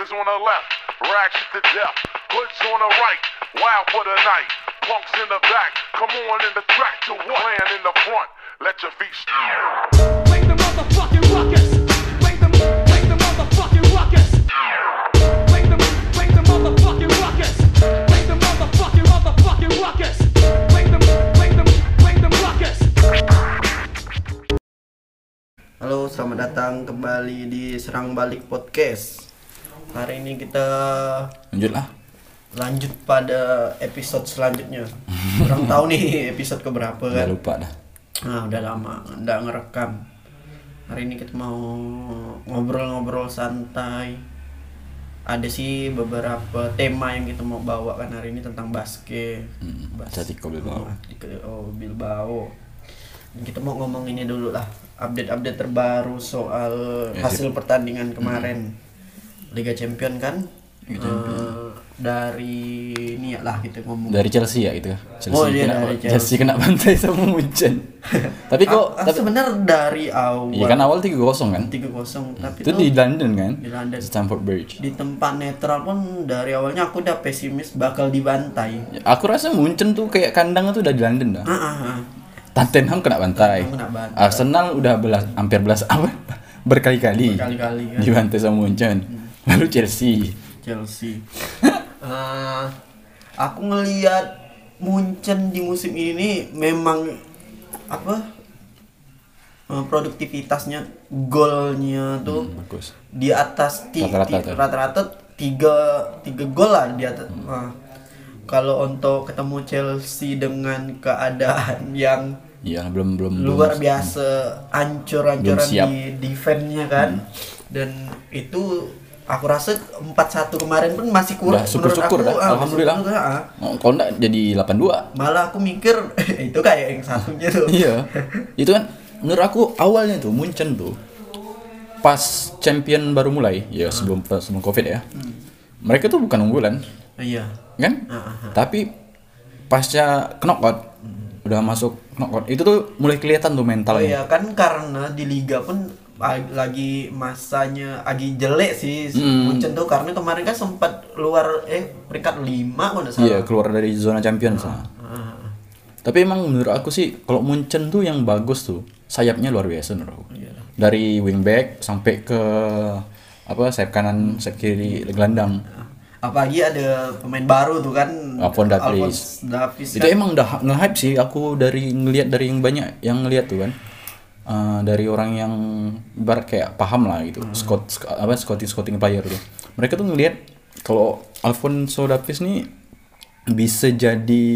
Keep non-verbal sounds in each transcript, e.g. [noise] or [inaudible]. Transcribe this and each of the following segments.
Niggas on the left, ratchet to death. Hoods on the right, wild for the night. Punks in the back, come on in the track to what? Clan in the front, let your feet Make the motherfucking ruckus. Make the make the motherfucking ruckus. Make the make the motherfucking ruckus. Make the motherfucking motherfucking ruckus. Make the make the make the ruckus. Halo, selamat datang kembali di Serang Balik Podcast. Hari ini kita Lanjut lah. lanjut pada episode selanjutnya. [laughs] Kurang tahu nih episode keberapa Udah kan? lupa dah. Nah, udah lama nggak ngerekam. Hari ini kita mau ngobrol-ngobrol santai. Ada sih beberapa tema yang kita mau bawa kan hari ini tentang basket. Hmm, Bas- Atletico Bilbao. Oh, Bilbao. Dan kita mau ngomong ini dulu lah, update-update terbaru soal Ya, hasil pertandingan kemarin Liga Champion kan. Eh, dari ini ya lah kita ngomong. Dari Chelsea ya itu. Chelsea Oh, iya, kena, dari Chelsea. Chelsea. kena bantai sama Munchen. [laughs] tapi kok Ah, ah, tapi sebenarnya dari awal Iya kan awal 3-0 kan? 3-0 tapi Itu di London kan? di London. Stamford Bridge. di tempat netral pun dari awalnya aku udah pesimis bakal dibantai. Ya, Aku rasa Munchen tuh kayak kandang tuh udah di London dah. Ah, ah, ah. Tottenham kena bantai. Kena bantai. Arsenal udah belas hampir belas apa? [laughs] Berkali-kali. Berkali-kali kan. Dibantai sama Munchen. Lalu Chelsea. Chelsea. [laughs] Eh, aku ngelihat Munchen di musim ini memang apa? eh, produktivitasnya golnya tuh Hmm, bagus. di atas Rata-rata tiga tiga gol lah di atas. Nah, kalau untuk ketemu Chelsea dengan keadaan yang Iya, belum belum luar belum- biasa ancur-ancuran. Hmm. di defense-nya kan dan itu aku rasa 4-1 kemarin pun masih kurang Udah syukur-syukur menurut dah. aku, ah, Alhamdulillah. syukur, ah. Oh, kalau enggak jadi 8-2. malah aku mikir [laughs] itu kayak yang satunya tuh [laughs] iya. Itu kan menurut aku awalnya tuh Munchen tuh pas champion baru mulai ya sebelum sebelum covid ya mereka tuh bukan unggulan. Iya. Kan? Ah, ah, tapi pasca knockout udah masuk knockout itu tuh mulai kelihatan tuh oh mentalnya. Iya kan karena di liga pun lagi masanya lagi jelek sih Hmm. Munchen tuh karena kemarin kan sempat luar eh peringkat 5 kalau salah iya keluar dari zona champions lah. Ah, ah. tapi emang menurut aku sih kalau Munchen tuh yang bagus tuh sayapnya luar biasa menurut aku Iya. dari wingback sampai ke apa sayap kanan sayap kiri gelandang apalagi ada pemain baru tuh kan Alphonse Davies. Davies itu kan. emang udah nge-hype sih aku dari ngelihat dari yang banyak yang ngelihat tuh kan Eh, dari orang yang bar kayak paham lah gitu Scott, Sc- apa scouting scouting player tuh mereka tuh ngelihat kalau Alfonso Davies nih bisa jadi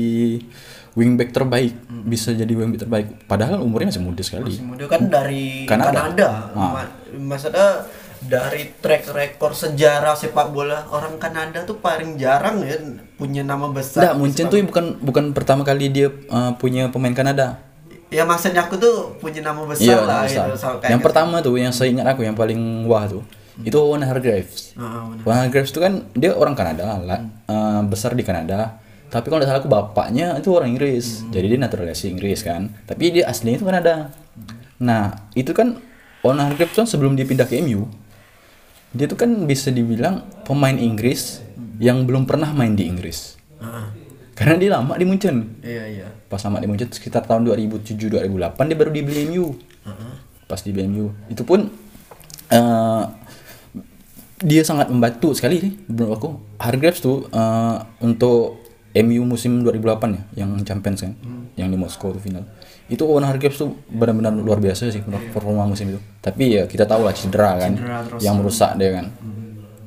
wingback terbaik bisa jadi wingback terbaik padahal umurnya masih muda sekali Masih muda kan dari Kanada. Kanada. Ah. Ma- Maksudnya dari track record sejarah sepak bola orang Kanada tuh paling jarang ya punya nama besar. Nggak, Munchen tuh bukan bukan pertama kali dia eh, punya pemain Kanada Ya maksudnya aku tuh punya nama besar Iya, lah besar. gitu. So, kayak yang gitu. pertama tuh yang saya ingat aku yang paling wah tuh itu Owen Hargreaves. Ah, benar. Owen Hargreaves itu kan dia orang Kanada lah, eh, besar di Kanada. Tapi kalau tidak salah aku bapaknya itu orang Inggris, jadi dia naturalisasi Inggris kan. Tapi dia aslinya itu Kanada. Nah itu kan Owen Hargreaves kan sebelum dia pindah ke MU, dia tuh kan bisa dibilang pemain Inggris yang belum pernah main di Inggris. Ah, Karena dia lama di Munchen. Iya iya. pas sama di Munchen sekitar tahun 2007 2008 dia baru dibeli MU pas di MU itu pun eh, dia sangat membantu sekali nih menurut aku. Hargreaves tuh eh, untuk MU musim 2008 ya yang Champions kan yang di Moskow tuh final. Itu Owen Hargreaves tuh benar-benar luar biasa sih menurut performa musim itu. Tapi ya kita tahu lah cedera kan Cedera yang merusak dia kan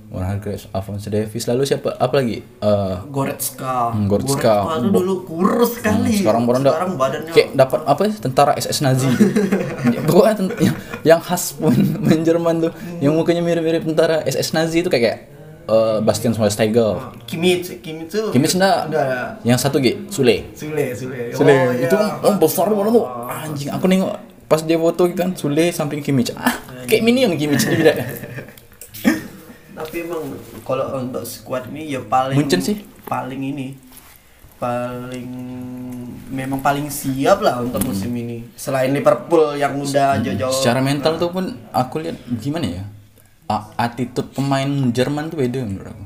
Owen Hargreaves Alphonso Davies lalu siapa? Apa lagi? Eh, Goretzka. Hmm, Goretzka. tuh dulu kurus sekali. sekarang baru sekarang badannya kayak dapat apa ya? Tentara SS Nazi. Ya, [laughs] pokoknya yang, yang khas pun main Jerman tuh. Yang mukanya mirip-mirip tentara SS Nazi itu kayak kayak eh, Bastian Schweinsteiger Kimmich, Kimmich tuh Kimmich enggak? Enggak. yang satu G Sule. Sule, Sule. Sule. Oh, itu kan oh, besar banget tuh. Anjing aku nengok pas dia foto gitu kan Sule samping Kimmich. Ah kayak minion Kimmich dia [laughs] Tapi emang kalau untuk squad ini ya paling Munchen sih. paling ini paling memang paling siap lah untuk musim ini. Selain Liverpool yang udah jauh-jauh secara mental tuh pun aku lihat gimana ya a- attitude pemain Jerman tuh beda menurut aku.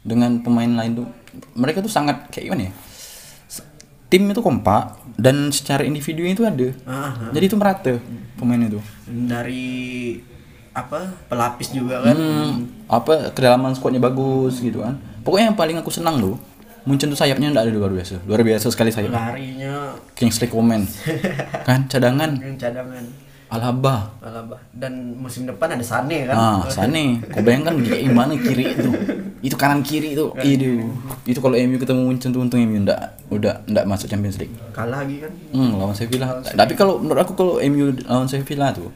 Dengan pemain lain tuh mereka tuh sangat kayak gimana ya? Tim itu kompak dan secara individu itu ada. Ah, Jadi itu merata pemain itu. dari apa pelapis juga kan Hmm, apa kedalaman squadnya bagus gitu kan. Pokoknya yang paling aku senang tuh Munchen tuh sayapnya enggak ada luar biasa. Luar biasa sekali sayap. larinya Kingsley Coman. [laughs] kan cadangan yang cadangan Alaba. Alaba dan musim depan ada Sane kan Ah, Sane. Kau bayangkan dia gimana kiri itu. Itu kanan kiri itu. Itu. Itu kalau MU ketemu Munchen tuh untung MU enggak udah enggak masuk Champions League. kalah lagi kan Hmm, lawan Sevilla. Tapi kalau menurut aku kalau MU lawan Sevilla tuh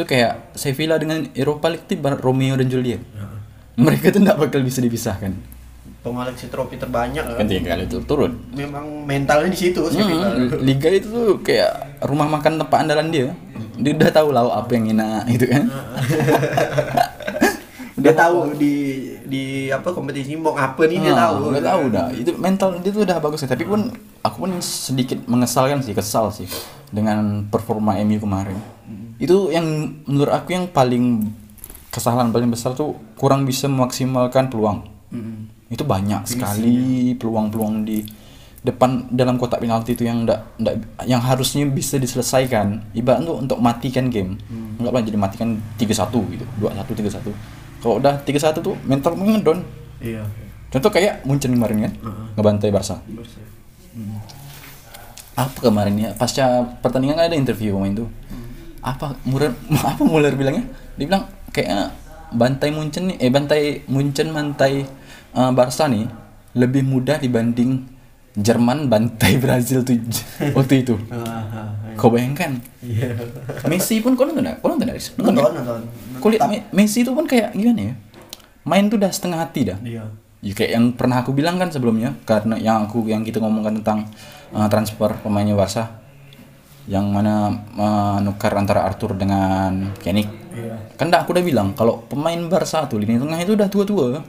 itu kayak Sevilla dengan Europa League itu Romeo dan Juliet. Mereka tuh enggak bakal bisa dipisahkan. pengoleksi trofi terbanyak kan Kan tiga kali itu turun. memang mentalnya di situ sih Hmm, Liga itu tuh kayak rumah makan tempat andalan dia. Dia udah tahu lauk apa yang enak gitu kan. [laughs] dia tahu di di apa kompetisi mau apa nih dia Ah, tahu udah tahu dah. Itu mental dia tuh udah bagus ya. Tapi pun aku pun sedikit mengesalkan sih, kesal sih dengan performa MU kemarin. Itu yang menurut aku yang paling kesalahan paling besar tuh kurang bisa memaksimalkan peluang. Itu banyak sekali peluang-peluang di depan dalam kotak penalti itu yang ndak ndak yang harusnya bisa diselesaikan. Ibarat tuh untuk matikan game. Enggak jadi matikan 3-1 gitu. 2-1 3-1. Kalau udah 3-1 tuh mental ngedon. iya Contoh kayak Munchen kemarin kan, ngebantai Barca. Apa kemarin ya? Pasca pertandingan ada interview pemain tuh. Apa Muller [laughs] apa Muller bilangnya? Dia bilang kayak bantai Munchen nih, eh bantai Munchen bantai eh, Barca nih lebih mudah dibanding Jerman [laughs] bantai Brazil tuh [laughs] waktu itu. Kau bayangkan? iya Messi pun kau nonton? Kau nonton? Ris? Nonton nonton nonton Kau lihat Me- Messi itu pun kayak gimana ya? Main tuh udah setengah hati dah. iya Ya kayak yang pernah aku bilang kan sebelumnya karena yang aku yang kita ngomongkan tentang uh, transfer pemainnya Barca yang mana menukar antara Arthur dengan Pjanic. iya Kan dah aku udah bilang kalau pemain Barca tuh lini tengah itu udah tua-tua.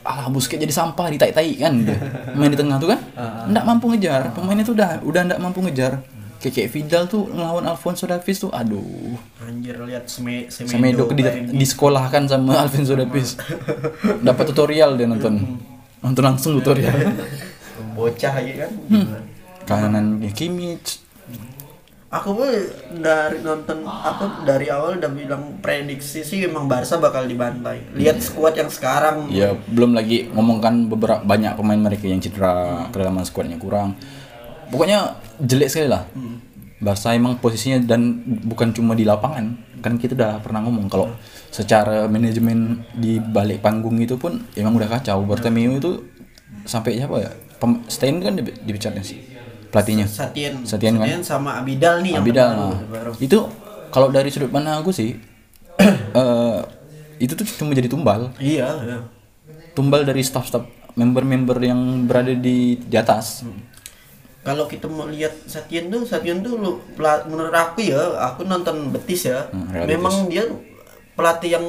Alah Busquets jadi sampah ditai-tai kan dia. Main di tengah tuh kan. Nggak mampu ngejar. Pemain itu udah udah nggak mampu ngejar. Kayak, Vidal tuh ngelawan Alfonso Davies tuh aduh. anjir lihat Sme, Semedo, Semedo di, main di sekolahkan sama Alfonso Davies. [laughs] Dapat tutorial dia nonton. Nonton langsung tutorial. [laughs] bocah aja kan Hmm. Kanan Kimmich. Aku pun dari nonton apa dari awal udah bilang prediksi sih emang Barca bakal dibantai lihat skuad yang sekarang Ya belum lagi ngomongkan beberapa banyak pemain mereka yang cedera, kedalaman skuadnya kurang. Pokoknya jelek sekali lah. Barca emang posisinya dan bukan cuma di lapangan. Kan kita udah pernah ngomong kalau secara manajemen di balik panggung itu pun emang udah kacau. Bartomeu itu sampai siapa ya? Pem, Stein kan di- dipecatnya sih pelatihnya. Satien. Satien kan? sama Abidal nih yang Abidal terbaru, nah. terbaru. itu kalau dari sudut pandang aku sih [clears throat] eh itu tuh cuma jadi tumbal. Iya iya. Tumbal dari staff-staff member-member yang berada di di atas. Kalau kita mau lihat Satien tuh Satien tuh lu, menurut aku ya aku nonton Betis ya. Hmm, memang dia pelatih yang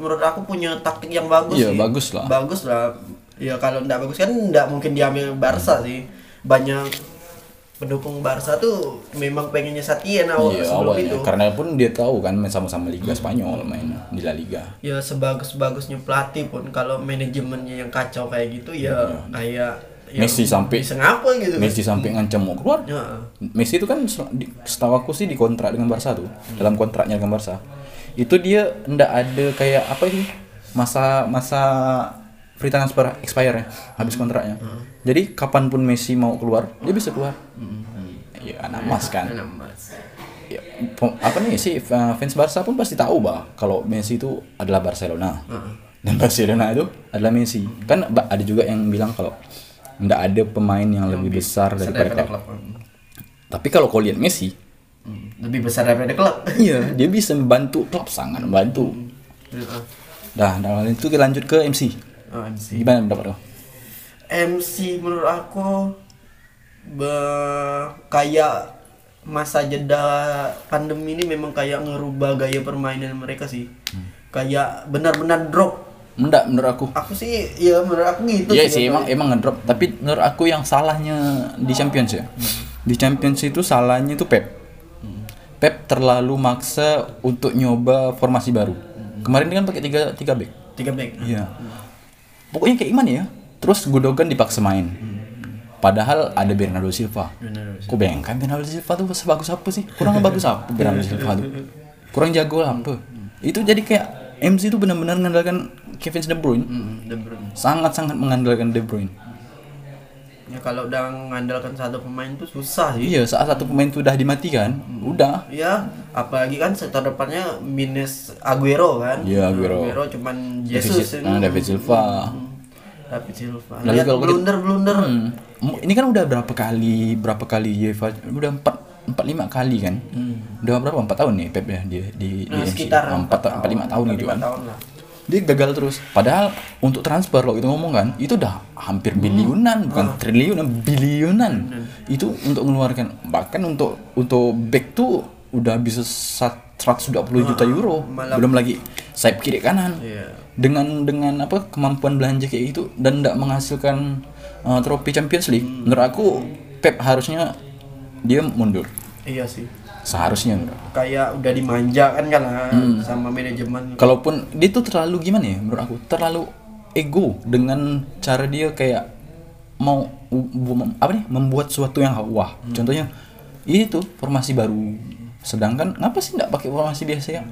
menurut aku punya taktik yang bagus Iya, sih. bagus lah. bagus lah. Ya kalau nggak bagus kan nggak mungkin diambil Barca sih. Banyak pendukung Barca tuh memang pengennya Satien awal iya sebelum awalnya. itu. Karena pun dia tahu kan main sama-sama Liga Spanyol main di La Liga. Ya sebagus-bagusnya pelatih pun kalau manajemennya yang kacau kayak gitu ya kayak ya Iya. Messi sampai- ngapa gitu. Messi sampai ngancam mau keluar. Ya, Messi itu kan setahu aku sih dikontrak dengan Barca tuh dalam kontraknya dengan Barca. Itu dia ndak ada kayak apa itu masa masa free transfer expire ya habis kontraknya. Jadi kapan pun Messi mau keluar dia bisa keluar. Ya anak emas kan. Mas. ya, apa nih sih fa- fans Barca pun pasti tahu bah kalau Messi itu adalah Barcelona. Dan Barcelona itu adalah Messi. Kan ba- ada juga yang bilang kalau ndak ada pemain yang lebih besar daripada klub. tapi kalau kau lihat Messi lebih besar daripada klub. [laughs] Iya, dia bisa membantu klub sangat membantu. Dah, nah itu kita lanjut ke MC. Oh, MC. Gimana pendapat lo? MC menurut aku be- kayak masa jeda pandemi ini memang kayak ngerubah gaya permainan mereka sih. Kayak benar-benar drop. Enggak, menurut aku. Aku sih ya menurut aku gitu Iya sih, emang emang ngedrop. Tapi menurut aku yang salahnya di Champions ya. Di Champions itu salahnya itu Pep. Pep terlalu maksa untuk nyoba formasi baru. Kemarin dia kan pakai tiga tiga back. Tiga back. Iya. Pokoknya kayak gimana ya? Terus Gundogan dipaksa main. Padahal ada Bernardo Silva. Bernardo Kok bayangkan Bernardo Silva tuh sebagus apa sih? Kurang bagus apa Bernardo [laughs] Silva tuh? Kurang jago apa? Itu jadi kayak MC itu benar-benar mengandalkan Kevin De Bruyne. De Bruyne. Sangat-sangat mengandalkan De Bruyne. Ya kalau udah mengandalkan satu pemain tuh susah sih. Iya, saat satu pemain itu udah dimatikan, udah. Iya, apalagi kan sektor depannya minus Aguero kan. Iya, Aguero. Aguero cuman David, Jesus Sil- ah, David Silva. David Silva. Lalu Lihat kita- blunder blunder. Hmm. Ini kan udah berapa kali, berapa kali UEFA, udah empat empat lima kali kan? Udah berapa? Empat tahun nih Pep ya di, di Nah, MC. sekitar Ah, empat, empat lima tahun gitu kan? tahun lah. Dia gagal terus. Padahal untuk transfer kalau kita ngomong kan, itu udah hampir biliunan, bukan triliunan, biliunan. Itu untuk mengeluarkan bahkan untuk untuk back tuh udah bisa sat- 120 juta euro. malah- Belum lagi sayap kiri kanan. Iya. Dengan dengan apa kemampuan belanja kayak gitu dan tidak menghasilkan uh, trofi Champions League. Menurut aku Pep harusnya dia mundur. Iya sih. Seharusnya aku. Kayak udah dimanjakan kan lah Hmm. sama manajemen. kalaupun dia tuh terlalu gimana ya menurut aku? Terlalu ego dengan cara dia kayak mau apa nih? Membuat sesuatu yang wah. Contohnya itu formasi baru. Sedangkan ngapa sih nggak pakai formasi biasa ya?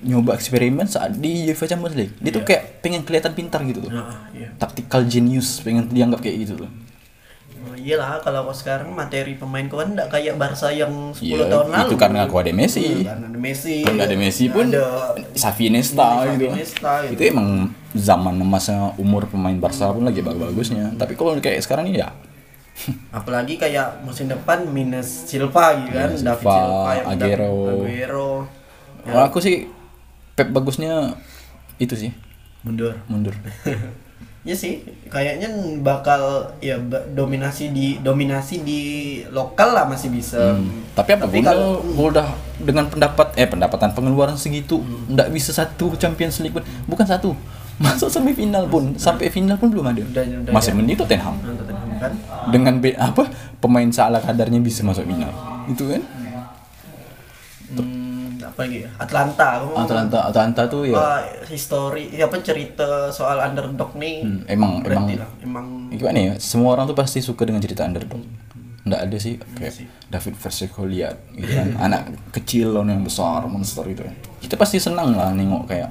Nyoba eksperimen saat di UEFA Champions League. Dia tuh kayak pengen kelihatan pintar gitu tuh. Nah, iya. tactical genius pengen dianggap kayak gitu tuh Oh, iyalah kalau kau sekarang materi pemain kau kan enggak kayak Barca yang 10 Iya, tahun lalu. itu karena aku ada Messi. Iya, Karena ada Messi. Kalau ada Messi pun ada Xavi Xavi gitu. Gitu. Itu emang zaman masa umur pemain Barca pun lagi bagus-bagusnya. Tapi kalau kayak sekarang ini ya [laughs] apalagi kayak musim depan minus Silva gitu kan, Iya, David Silva, Silva yang udah- Aguero. Aguero. Ya, kalau aku sih Pep bagusnya itu sih mundur. mundur. [laughs] Ya sih, kayaknya bakal ya dominasi di dominasi di lokal lah masih bisa. Hmm. Tapi apa Tapi kalau- udah dengan pendapat eh pendapatan pengeluaran segitu Hmm. nggak bisa satu Champions League pun bukan satu [laughs] masuk semifinal pun sampai final pun belum ada. Udah- udah Masih ya. mending Tottenham. Nah, Tottenham kan. dengan be- apa pemain salah kadarnya bisa masuk final itu kan Hmm, apa lagi ya? Atlanta. Atalanta Atalanta tuh ya. Wah, history ya apa cerita soal underdog nih. Hmm, emang emang lah emang gimana ya? Semua orang tuh pasti suka dengan cerita underdog. Nggak ada sih kayak sih. David versus Goliath gitu kan. [laughs] Anak kecil lawan yang besar monster gitu kan. Kita pasti senang lah nengok kayak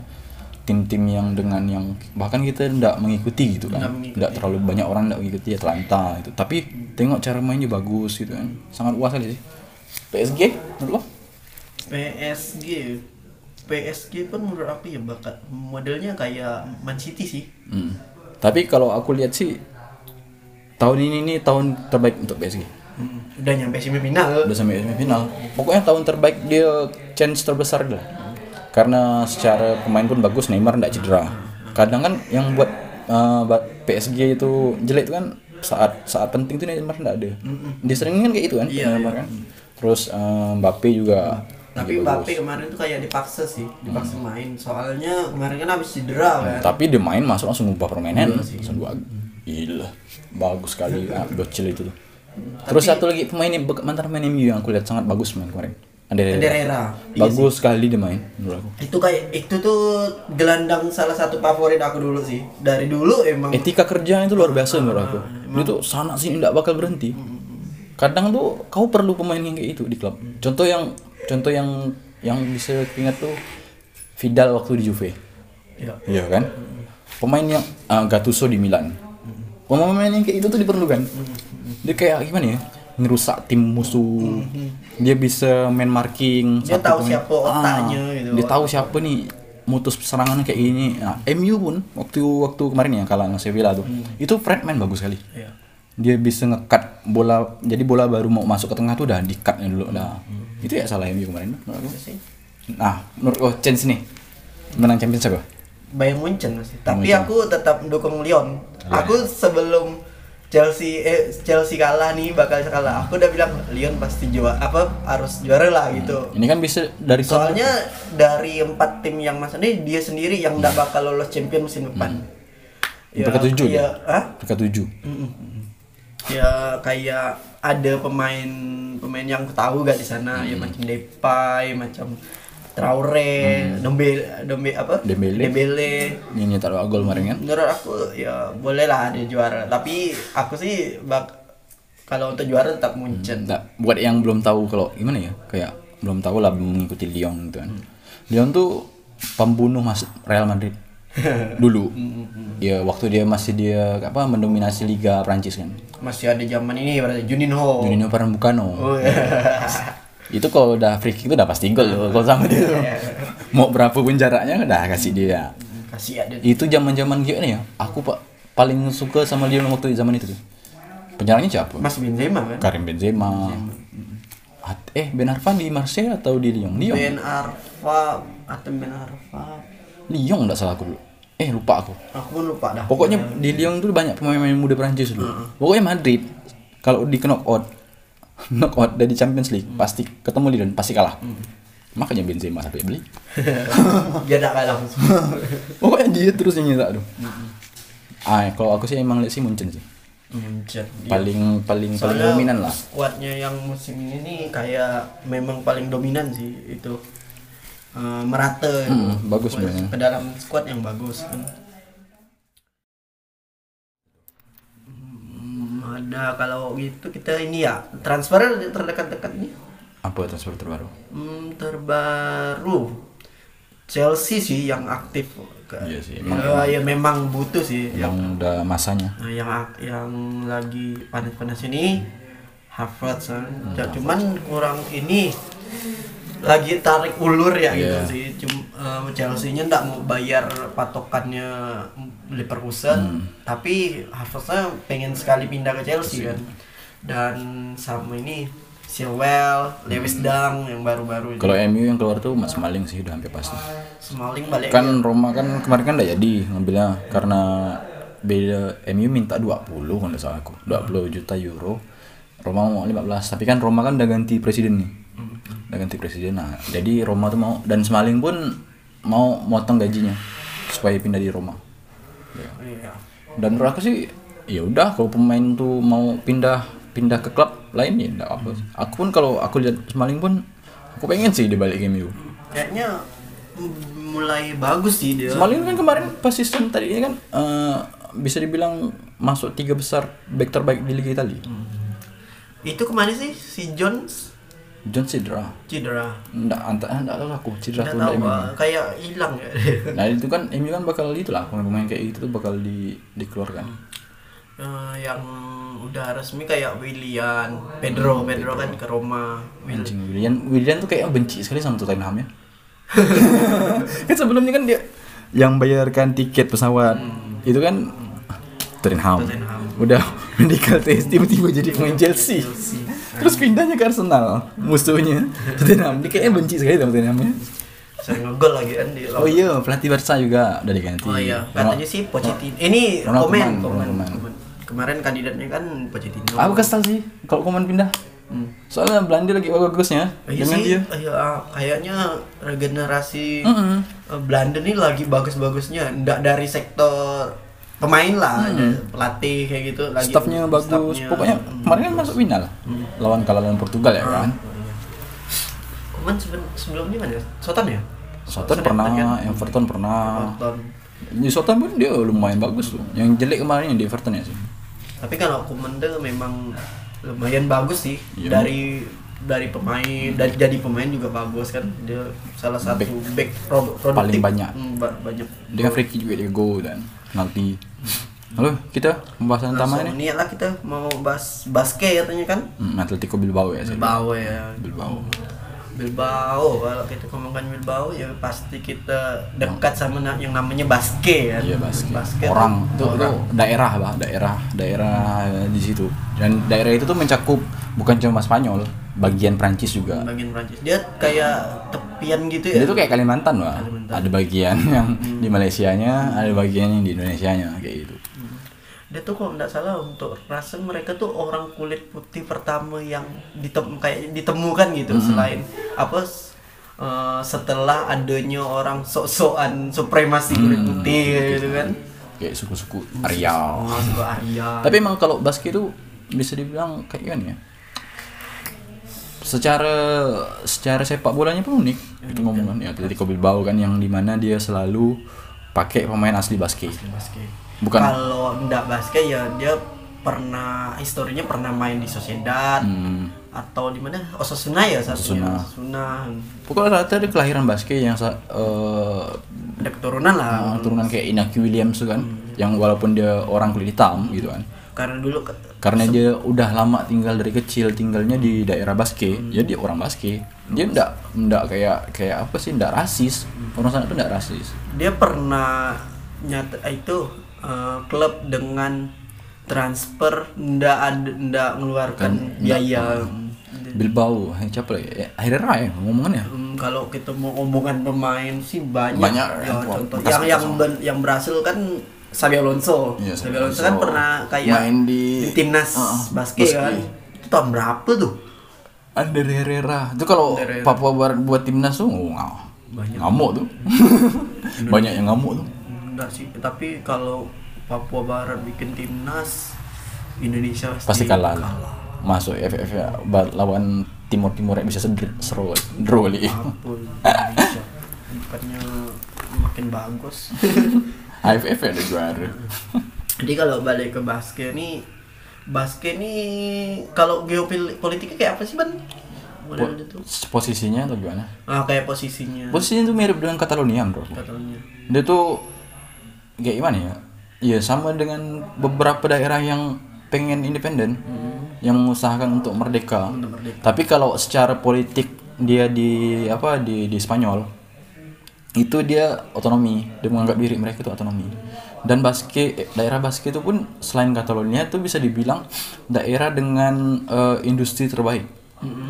tim-tim yang dengan yang bahkan kita nggak mengikuti gitu kan. Nggak terlalu banyak orang nggak mengikuti Atlanta itu tapi tengok cara mainnya bagus gitu kan. Sangat puas kali sih. PSG menurut lo PSG PSG pun menurut aku ya bakat modelnya kayak Man City sih Hmm. Tapi kalau aku lihat sih tahun ini nih tahun terbaik untuk PSG. Hmm, udah nyampe semifinal Udah sampai semifinal. Pokoknya tahun terbaik dia chance terbesar lah. Karena secara pemain pun bagus, Neymar nggak cedera. Kadang kan yang buat uh, buat PSG itu jelek itu kan saat saat penting tuh Neymar nggak ada. Dia sering kan kayak itu kan, Iya, Neymar kan. Terus uh, Mbappe juga tapi Mbappe kemarin tuh kayak dipaksa sih dipaksa main soalnya kemarin kan habis cedera kan Tapi dia main masuk langsung ubah permainan. Langsung dua. Gila. Bagus sekali [laughs] ah, Bocil itu tuh. Terus satu lagi pemain mantan pemain MU yang aku lihat sangat bagus main kemarin. Ander Herrera. Iya Bagus sekali dia main menurut aku. itu kayak itu tuh gelandang salah satu favorit aku dulu sih dari dulu emang Etika kerja itu luar biasa menurut aku. Dia tuh sana sini tidak bakal berhenti. Kadang tuh kau perlu pemain yang kayak itu di klub. Contoh yang contoh yang yang bisa ingat tuh Vidal waktu di Juve. ya, Iya kan? Pemain yang ah, Gattuso di Milan. Pemain yang kayak itu tuh diperlukan. Dia kayak gimana ya? Ngerusak tim musuh. Dia bisa main marking. Dia tahu pemain. siapa otaknya gitu. Dia tahu siapa nih mutus serangan kayak gini. Nah, MU pun waktu waktu kemarin ya kalah sama Sevilla tuh. Itu Fredman bagus sekali. ya. Dia bisa ngekat bola jadi bola baru mau masuk ke tengah tuh udah di-cutnya dulu dah. Itu ya salah MU kemarin menurut aku. sih Nah, menurut oh, chance nih menang Champions apa? Bayern Munchen sih. Tapi Munchen. aku tetap mendukung Lyon. Aku sebelum Chelsea eh Chelsea kalah nih bakal kalah. Aku udah bilang Lyon pasti juara apa harus juara lah gitu. Ini kan bisa dari sana- Soalnya dari empat tim yang masuk ini dia sendiri yang nggak bakal lolos champion musim depan. Peringkat tujuh ya? Hah? Tujuh. ya kayak ada pemain pemain yang aku tahu gak di sana ya macam Depay macam Traore, Dombe, Dombe apa? Dembele. Dembele. Ini nyetak dua gol kemarin kan. Menurut aku ya boleh lah dia juara. Tapi aku sih bak kalau untuk juara tetap Munchen. Nggak, buat yang belum tahu kalau gimana ya, kayak belum tahu lah mengikuti Lyon gitu kan. Lyon tuh pembunuh mas Real Madrid [laughs] dulu. Ya waktu dia masih dia apa mendominasi Liga Prancis kan. Masih ada zaman ini berarti Juninho. Juninho Pernambucano. Oh iya. [laughs] Itu kalau udah free kick itu udah pasti gol loh kalau sama dia. tuh. [laughs] Mau berapa pun jaraknya udah kasih dia. Kasih ada. Itu zaman-zaman gimana ya? Aku pak paling suka sama Lyon waktu zaman itu tuh. Penyerangnya siapa? Mas Benzema kan? Karim Benzema. At- eh Ben Arfa di Marseille atau di Lyon? Lyon. Ben Arfa atau Ben Arfa. Lyon enggak salah aku dulu. Eh lupa aku. Aku pun lupa dah. Pokoknya di Lyon tuh banyak pemain-pemain muda Prancis dulu. Pokoknya Madrid kalau di knockout [laughs] knockout dari Champions League pasti ketemu Lyon pasti kalah. Makanya Benzema sampai beli. [laughs] dia tak kalah. [laughs] Pokoknya dia terus yang nyetak tuh. Ah, kalau aku sih emang lihat sih Munchen sih. Munchen. Dia- Paling paling paling Soalnya dominan lah. Skuadnya yang musim ini nih kayak memang paling dominan sih itu Eh, merata. Hmm, bagus Ke- mainnya. Ke dalam skuad yang bagus kan. Hmm, ada kalau gitu kita ini ya transfer terdekat-dekat nih. Apa transfer terbaru? Hmm, terbaru Chelsea sih yang aktif. Iya sih, Ya, ya memang butuh sih. Yang, Yang udah masanya. nah, yang yang lagi panas-panas ini Havertz kan. Hmm, Ya, cuman kurang ini lagi tarik ulur ya gitu Iya. sih. Cum, eh, Chelsea-nya ndak mau bayar patokannya Leverkusen, Hmm. tapi Havertz-nya pengen sekali pindah ke Chelsea kan. Dan sama ini Chilwell, Lewis Dang yang baru-baru. Kalau MU yang keluar tuh Mas Maling sih udah hampir pasti. Smalling balik Kan Roma kan kemarin kan udah jadi ngambilnya karena beda MU minta 20 kalau nggak salah aku. 20 juta euro. Roma mau 15, tapi kan Roma kan udah ganti presiden nih. Udah ganti presiden. Nah, jadi Roma tuh mau dan Smalling pun mau motong gajinya supaya pindah di Roma. Iya. Dan menurut aku sih ya udah kalau pemain tuh mau pindah pindah ke klub lain ya enggak apa. Aku pun kalau aku lihat Smalling pun aku pengen sih dia balik ke MU. Kayaknya mulai bagus sih dia. Smalling kan kemarin pas sistem tadi ini kan eh, bisa dibilang masuk tiga besar back terbaik di Liga Italia. Itu ke mana sih si Jones John cedera. cedera? Enggak, antara enggak tahu aku cedera tuh tahu enggak Pak. emang. kayak hilang ya. [laughs] Nah itu kan MU kan bakal itu lah pemain-pemain kayak gitu tuh bakal di dikeluarkan. Eh, yang udah resmi kayak Willian, Pedro, Pedro kan ke Roma. Anjing Willian, Willian tuh kayaknya benci sekali sama Tottenham ya. [laughs] kan sebelumnya kan dia yang bayarkan tiket pesawat itu kan Tottenham. Tottenham. Udah [laughs] medical test tiba-tiba jadi pemain Chelsea. Terus pindahnya ke Arsenal, musuhnya [laughs] Tottenham. Dia kayaknya benci sekali sama Tottenham ya. Sering ngegol lagi kan di Oh iya, pelatih Barca juga udah diganti. Oh iya, katanya sih Pochettino. Ini Ronald komen, komen, komen. Kemarin kandidatnya kan Pochettino. Aku kesel sih kalau Koeman pindah. Soalnya Belanda lagi bagusnya Hmm. Iya dengan sih, dia. iya, kayaknya regenerasi Mm-mm. eh, Belanda nih lagi bagus-bagusnya. Nggak dari sektor pemain lah, ada pelatih kayak gitu. Lagi Hmm. Staffnya bagus. staffnya, Pokoknya mm. kemarin kan masuk final. Lawan kalah lawan Portugal ya kan. Koeman seben- sebelumnya mana? Soton ya? Southampton pernah, kan? Everton pernah. Di Southampton pun dia lumayan bagus tuh. Yang jelek kemarin yang di Everton ya sih. Tapi kalau tuh memang lumayan bagus sih Iya. dari dari pemain dari jadi pemain juga bagus kan dia salah satu back, pro- produktif Paling banyak. Hmm, ba- banyak Dia kan free kick juga dia go dan penalti. Halo, kita pembahasan utama ini. niat lah kita mau bahas basket katanya kan Hmm, Atletico Bilbao ya. Bilbao ya Bilbao. Bilbao kalau kita ngomongkan Bilbao ya pasti kita dekat sama na- yang namanya basket kan Iya basket. basket Orang itu orang. daerah bah, daerah daerah di situ. Dan daerah itu tuh mencakup bukan cuma Spanyol, bagian Prancis juga. bagian Prancis dia kayak tepian gitu ya Jadi itu kayak Kalimantan lah. Kalimantan. Hmm. Ada bagian [laughs] yang di Malaysianya, ada bagian yang di Indonesianya kayak gitu. dia tuh kalau nggak salah untuk rasa mereka tuh orang kulit putih pertama yang ditem kayak ditemukan gitu selain apa eh, setelah adanya orang sok-sokan supremasi kulit putih gitu kan Kayak suku-suku Arya. oh suku Arya Tapi emang kalau basket itu bisa dibilang kayak gimana ya? Secara secara sepak bolanya pun unik itu ngomongan ya Atletico Bilbao kan yang di mana dia selalu pakai pemain asli basket basket. Bukan. Kalau ndak basket ya dia pernah historinya pernah main di Sociedad Hmm. atau di mana Osasuna ya satunya Osasuna. Osasuna. pokoknya rata dia kelahiran basket yang eh, Ada keturunan lah. uh, turunan kayak Inaki Williams kan yang walaupun dia orang kulit hitam gitu kan Karena dulu karena dia udah lama tinggal dari kecil tinggalnya di daerah basket. Ya dia orang basket. Dia ndak ndak kayak kayak apa sih ndak rasis. Orang sana tuh ndak rasis. Dia pernah nyata itu eh, klub dengan transfer ndak ada ndak mengeluarkan Kan, biaya. Bilbao eh, siapa lagi Eh, Herrera ya ngomongannya. Hmm, kalau kita mau omongan pemain sih banyak. Banyak, ya, yang contoh yang yang yang berhasil kan Xabi Alonso. Iya, Xabi Alonso kan pernah kayak Main di- timnas Uh, uh, basket basket. kan. Itu tahun berapa tuh? Ander Herrera itu kalau. Papua Barat buat timnas tuh oh, Banyak. ngamuk tuh banyak yang ngamuk tuh Enggak sih, tapi kalau Papua Barat bikin timnas Indonesia pasti kalah lah. masuk FF ya lawan Timur Timur bisa seder seru Apa pun Indonesia bukannya makin bagus. [laughs] AFF ada juara Jadi kalau balik ke basket nih, basket nih kalau geopolitiknya kayak apa sih ban? Itu. posisinya atau gimana Ah kayak posisinya. posisinya tuh mirip dengan Catalonia bro Katanya. dia tuh kayak gimana ya Iya sama dengan beberapa daerah yang pengen independen yang mengusahakan untuk merdeka. Untuk merdeka. Tapi kalau secara politik dia di apa di di Spanyol itu dia otonomi, dia menganggap diri mereka itu otonomi. Dan basket eh, daerah basket itu pun selain Catalonia itu bisa dibilang daerah dengan eh, industri terbaik.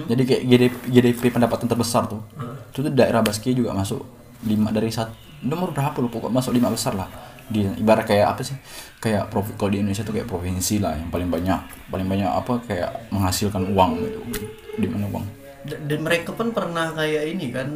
Jadi kayak GDP, GDP pendapatan terbesar tuh. Itu tuh daerah basket juga masuk lima dari satu nomor berapa loh pokok masuk lima besar lah. Di ibarat kayak apa sih? Kayak provi- kalau di Indonesia tuh kayak provinsi lah yang paling banyak paling banyak apa kayak menghasilkan uang gitu. Di mana uang? Dan mereka pun pernah kayak ini kan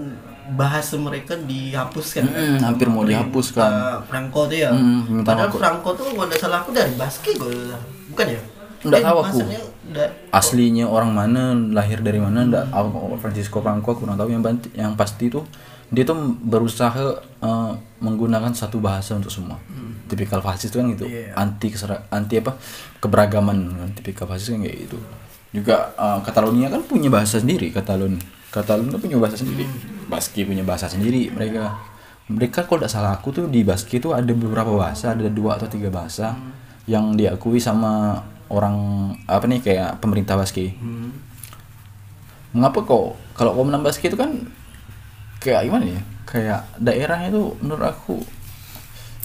bahasa mereka dihapuskan kan? Mm, hampir mau dihapuskan. Uh, Franco tuh ya. Mm, minta Padahal aku- Franco tuh kalau nggak salah aku dari basket gue bukan ya? Nggak Eh, tahu aku. da- aslinya orang mana lahir dari mana ndak aku Francisco Franco aku kurang tahu yang banti- yang pasti tuh dia tuh berusaha eh, menggunakan satu bahasa untuk semua tipikal fasis itu kan gitu Iya. anti kesera- anti apa keberagaman kan tipikal fasis kan kayak gitu juga eh, Catalonia kan punya bahasa sendiri Katalon Katalon kan punya bahasa sendiri. Baski punya bahasa sendiri mereka. Mereka kalau tidak salah aku tuh di Baski tuh ada beberapa bahasa ada dua atau tiga bahasa yang diakui sama orang apa nih kayak pemerintah Baski. Mengapa kok kalau Komnas Basket itu kan kayak gimana ya? Kayak daerahnya itu menurut aku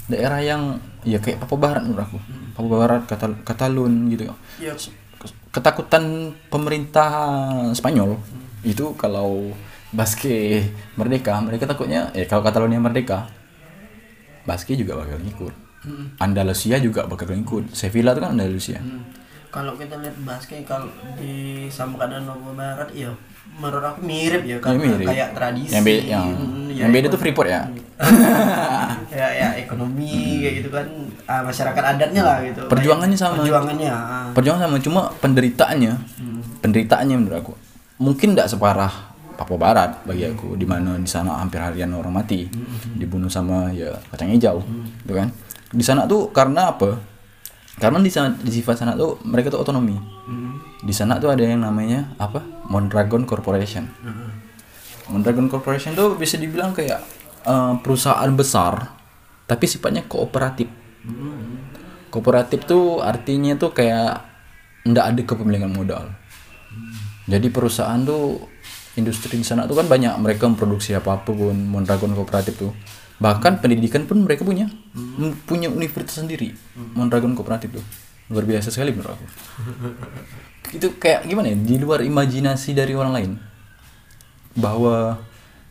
daerah yang ya kayak Papua Barat menurut aku. Papua Barat Katal Katalun gitu. Ya, ketakutan pemerintah Spanyol itu kalau Basque merdeka mereka takutnya ya kalau Catalonia merdeka Basque juga bakal ngikut. Andalusia juga bakal ngikut. Sevilla itu kan Andalusia. Kalau kita lihat basket kalau di sama keadaan Papua Barat ya menurut aku mirip ya karena mirip. kayak tradisi. Yang beda yang, mm, yang beda tuh Freeport ya. [laughs] Ya ya ekonomi kayak gitu kan. Ah, masyarakat adatnya lah gitu. Perjuangannya sama. perjuangannya ah. perjuangan sama cuma penderitaannya penderitaannya menurut aku mungkin tidak separah Papua Barat bagi aku di mana di sana hampir harian orang mati dibunuh sama ya kacang hijau gitu kan. Di sana tuh karena apa? Karena di sana di sifat sana tuh mereka tuh otonomi. Di sana tuh ada yang namanya apa? Mondragon Corporation. Mondragon Corporation tuh bisa dibilang kayak eh, perusahaan besar tapi sifatnya kooperatif. Kooperatif tuh artinya tuh kayak ndak ada kepemilikan modal jadi perusahaan tuh industri di sana tuh kan banyak mereka memproduksi apa pun Mondragon kooperatif tuh. Bahkan pendidikan pun mereka punya. M- punya universitas sendiri Mondragon kooperatif tuh. Luar biasa sekali menurut aku. [laughs] Itu kayak gimana ya? Di luar imajinasi dari orang lain. Bahwa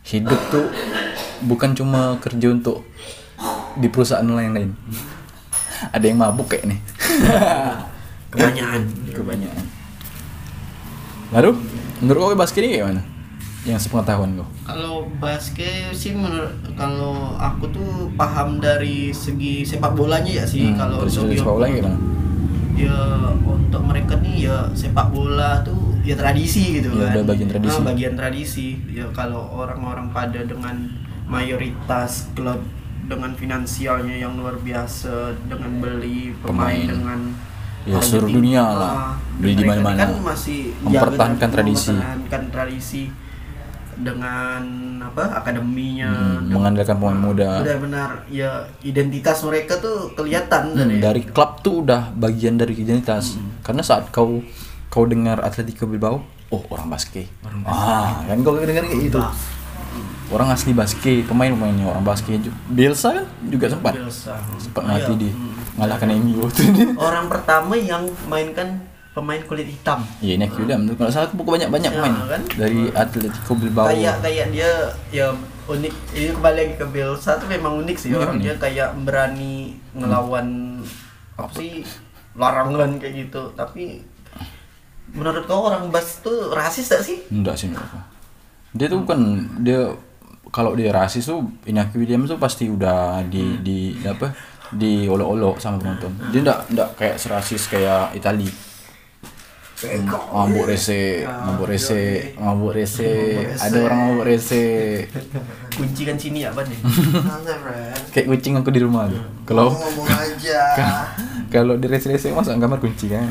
hidup tuh bukan cuma kerja untuk di perusahaan lain-lain [laughs] ada yang mabuk kayak nih. [laughs] Kebanyakan. Kebanyakan lalu menurut kau basket ini gimana? Yang sepengetahuan kau? Kalau basket sih menurut kalau aku tuh paham dari segi sepak bolanya ya sih. Kalau terus untuk dari sepak bola gimana? ya untuk mereka nih ya sepak bola tuh ya tradisi gitu Ya, kan. udah bagian tradisi. Ah, bagian tradisi. Ya kalau orang-orang pada dengan mayoritas klub dengan finansialnya yang luar biasa dengan beli pemain, Pemain. dengan Ya, seluruh tinggi. dunia lah. Ah, Beli di mana-mana. kan masih Mempertahankan jaga- tradisi. mempertahankan tradisi dengan apa akademinya Hmm, dengan- mengandalkan pemain muda. benar-benar ya identitas mereka tuh kelihatan Hmm, dari, dari klub tuh udah bagian dari identitas. Karena saat kau kau dengar Atletico Bilbao, oh orang basket. ah, kan kau dengar kayak gitu. Orang asli basket, pemain-pemainnya orang basket. Ju- Bielsa kan juga sempat Bielsa. sempat Iya. mati di ngalahkan MU [laughs] orang pertama yang mainkan pemain kulit hitam. Iya, Iñaki Williams. Kalau salah aku banyak banyak Ya, pemain kan? dari Atletico Bilbao. kayak kayak dia ya unik. Ini kembali lagi ke Bielsa tuh memang unik sih orang. Dia kayak berani ngelawan apa sih? Larangan kayak gitu. Tapi menurut kau orang Bas tuh rasis gak sih? Enggak sih menurut aku. Dia tuh bukan dia kalau dia rasis tuh Iñaki Williams tuh pasti udah di di apa di olok-olok sama penonton. Dia enggak enggak kayak serasis kayak Itali. Mabuk rese, mabuk rese, mabuk rese. Ada orang mabuk rese. kunci kan sini ya ban Kayak kucing aku di rumah tuh. Kalau ngomong aja [laughs] kalau di rese-rese masuk kamar kunci kan.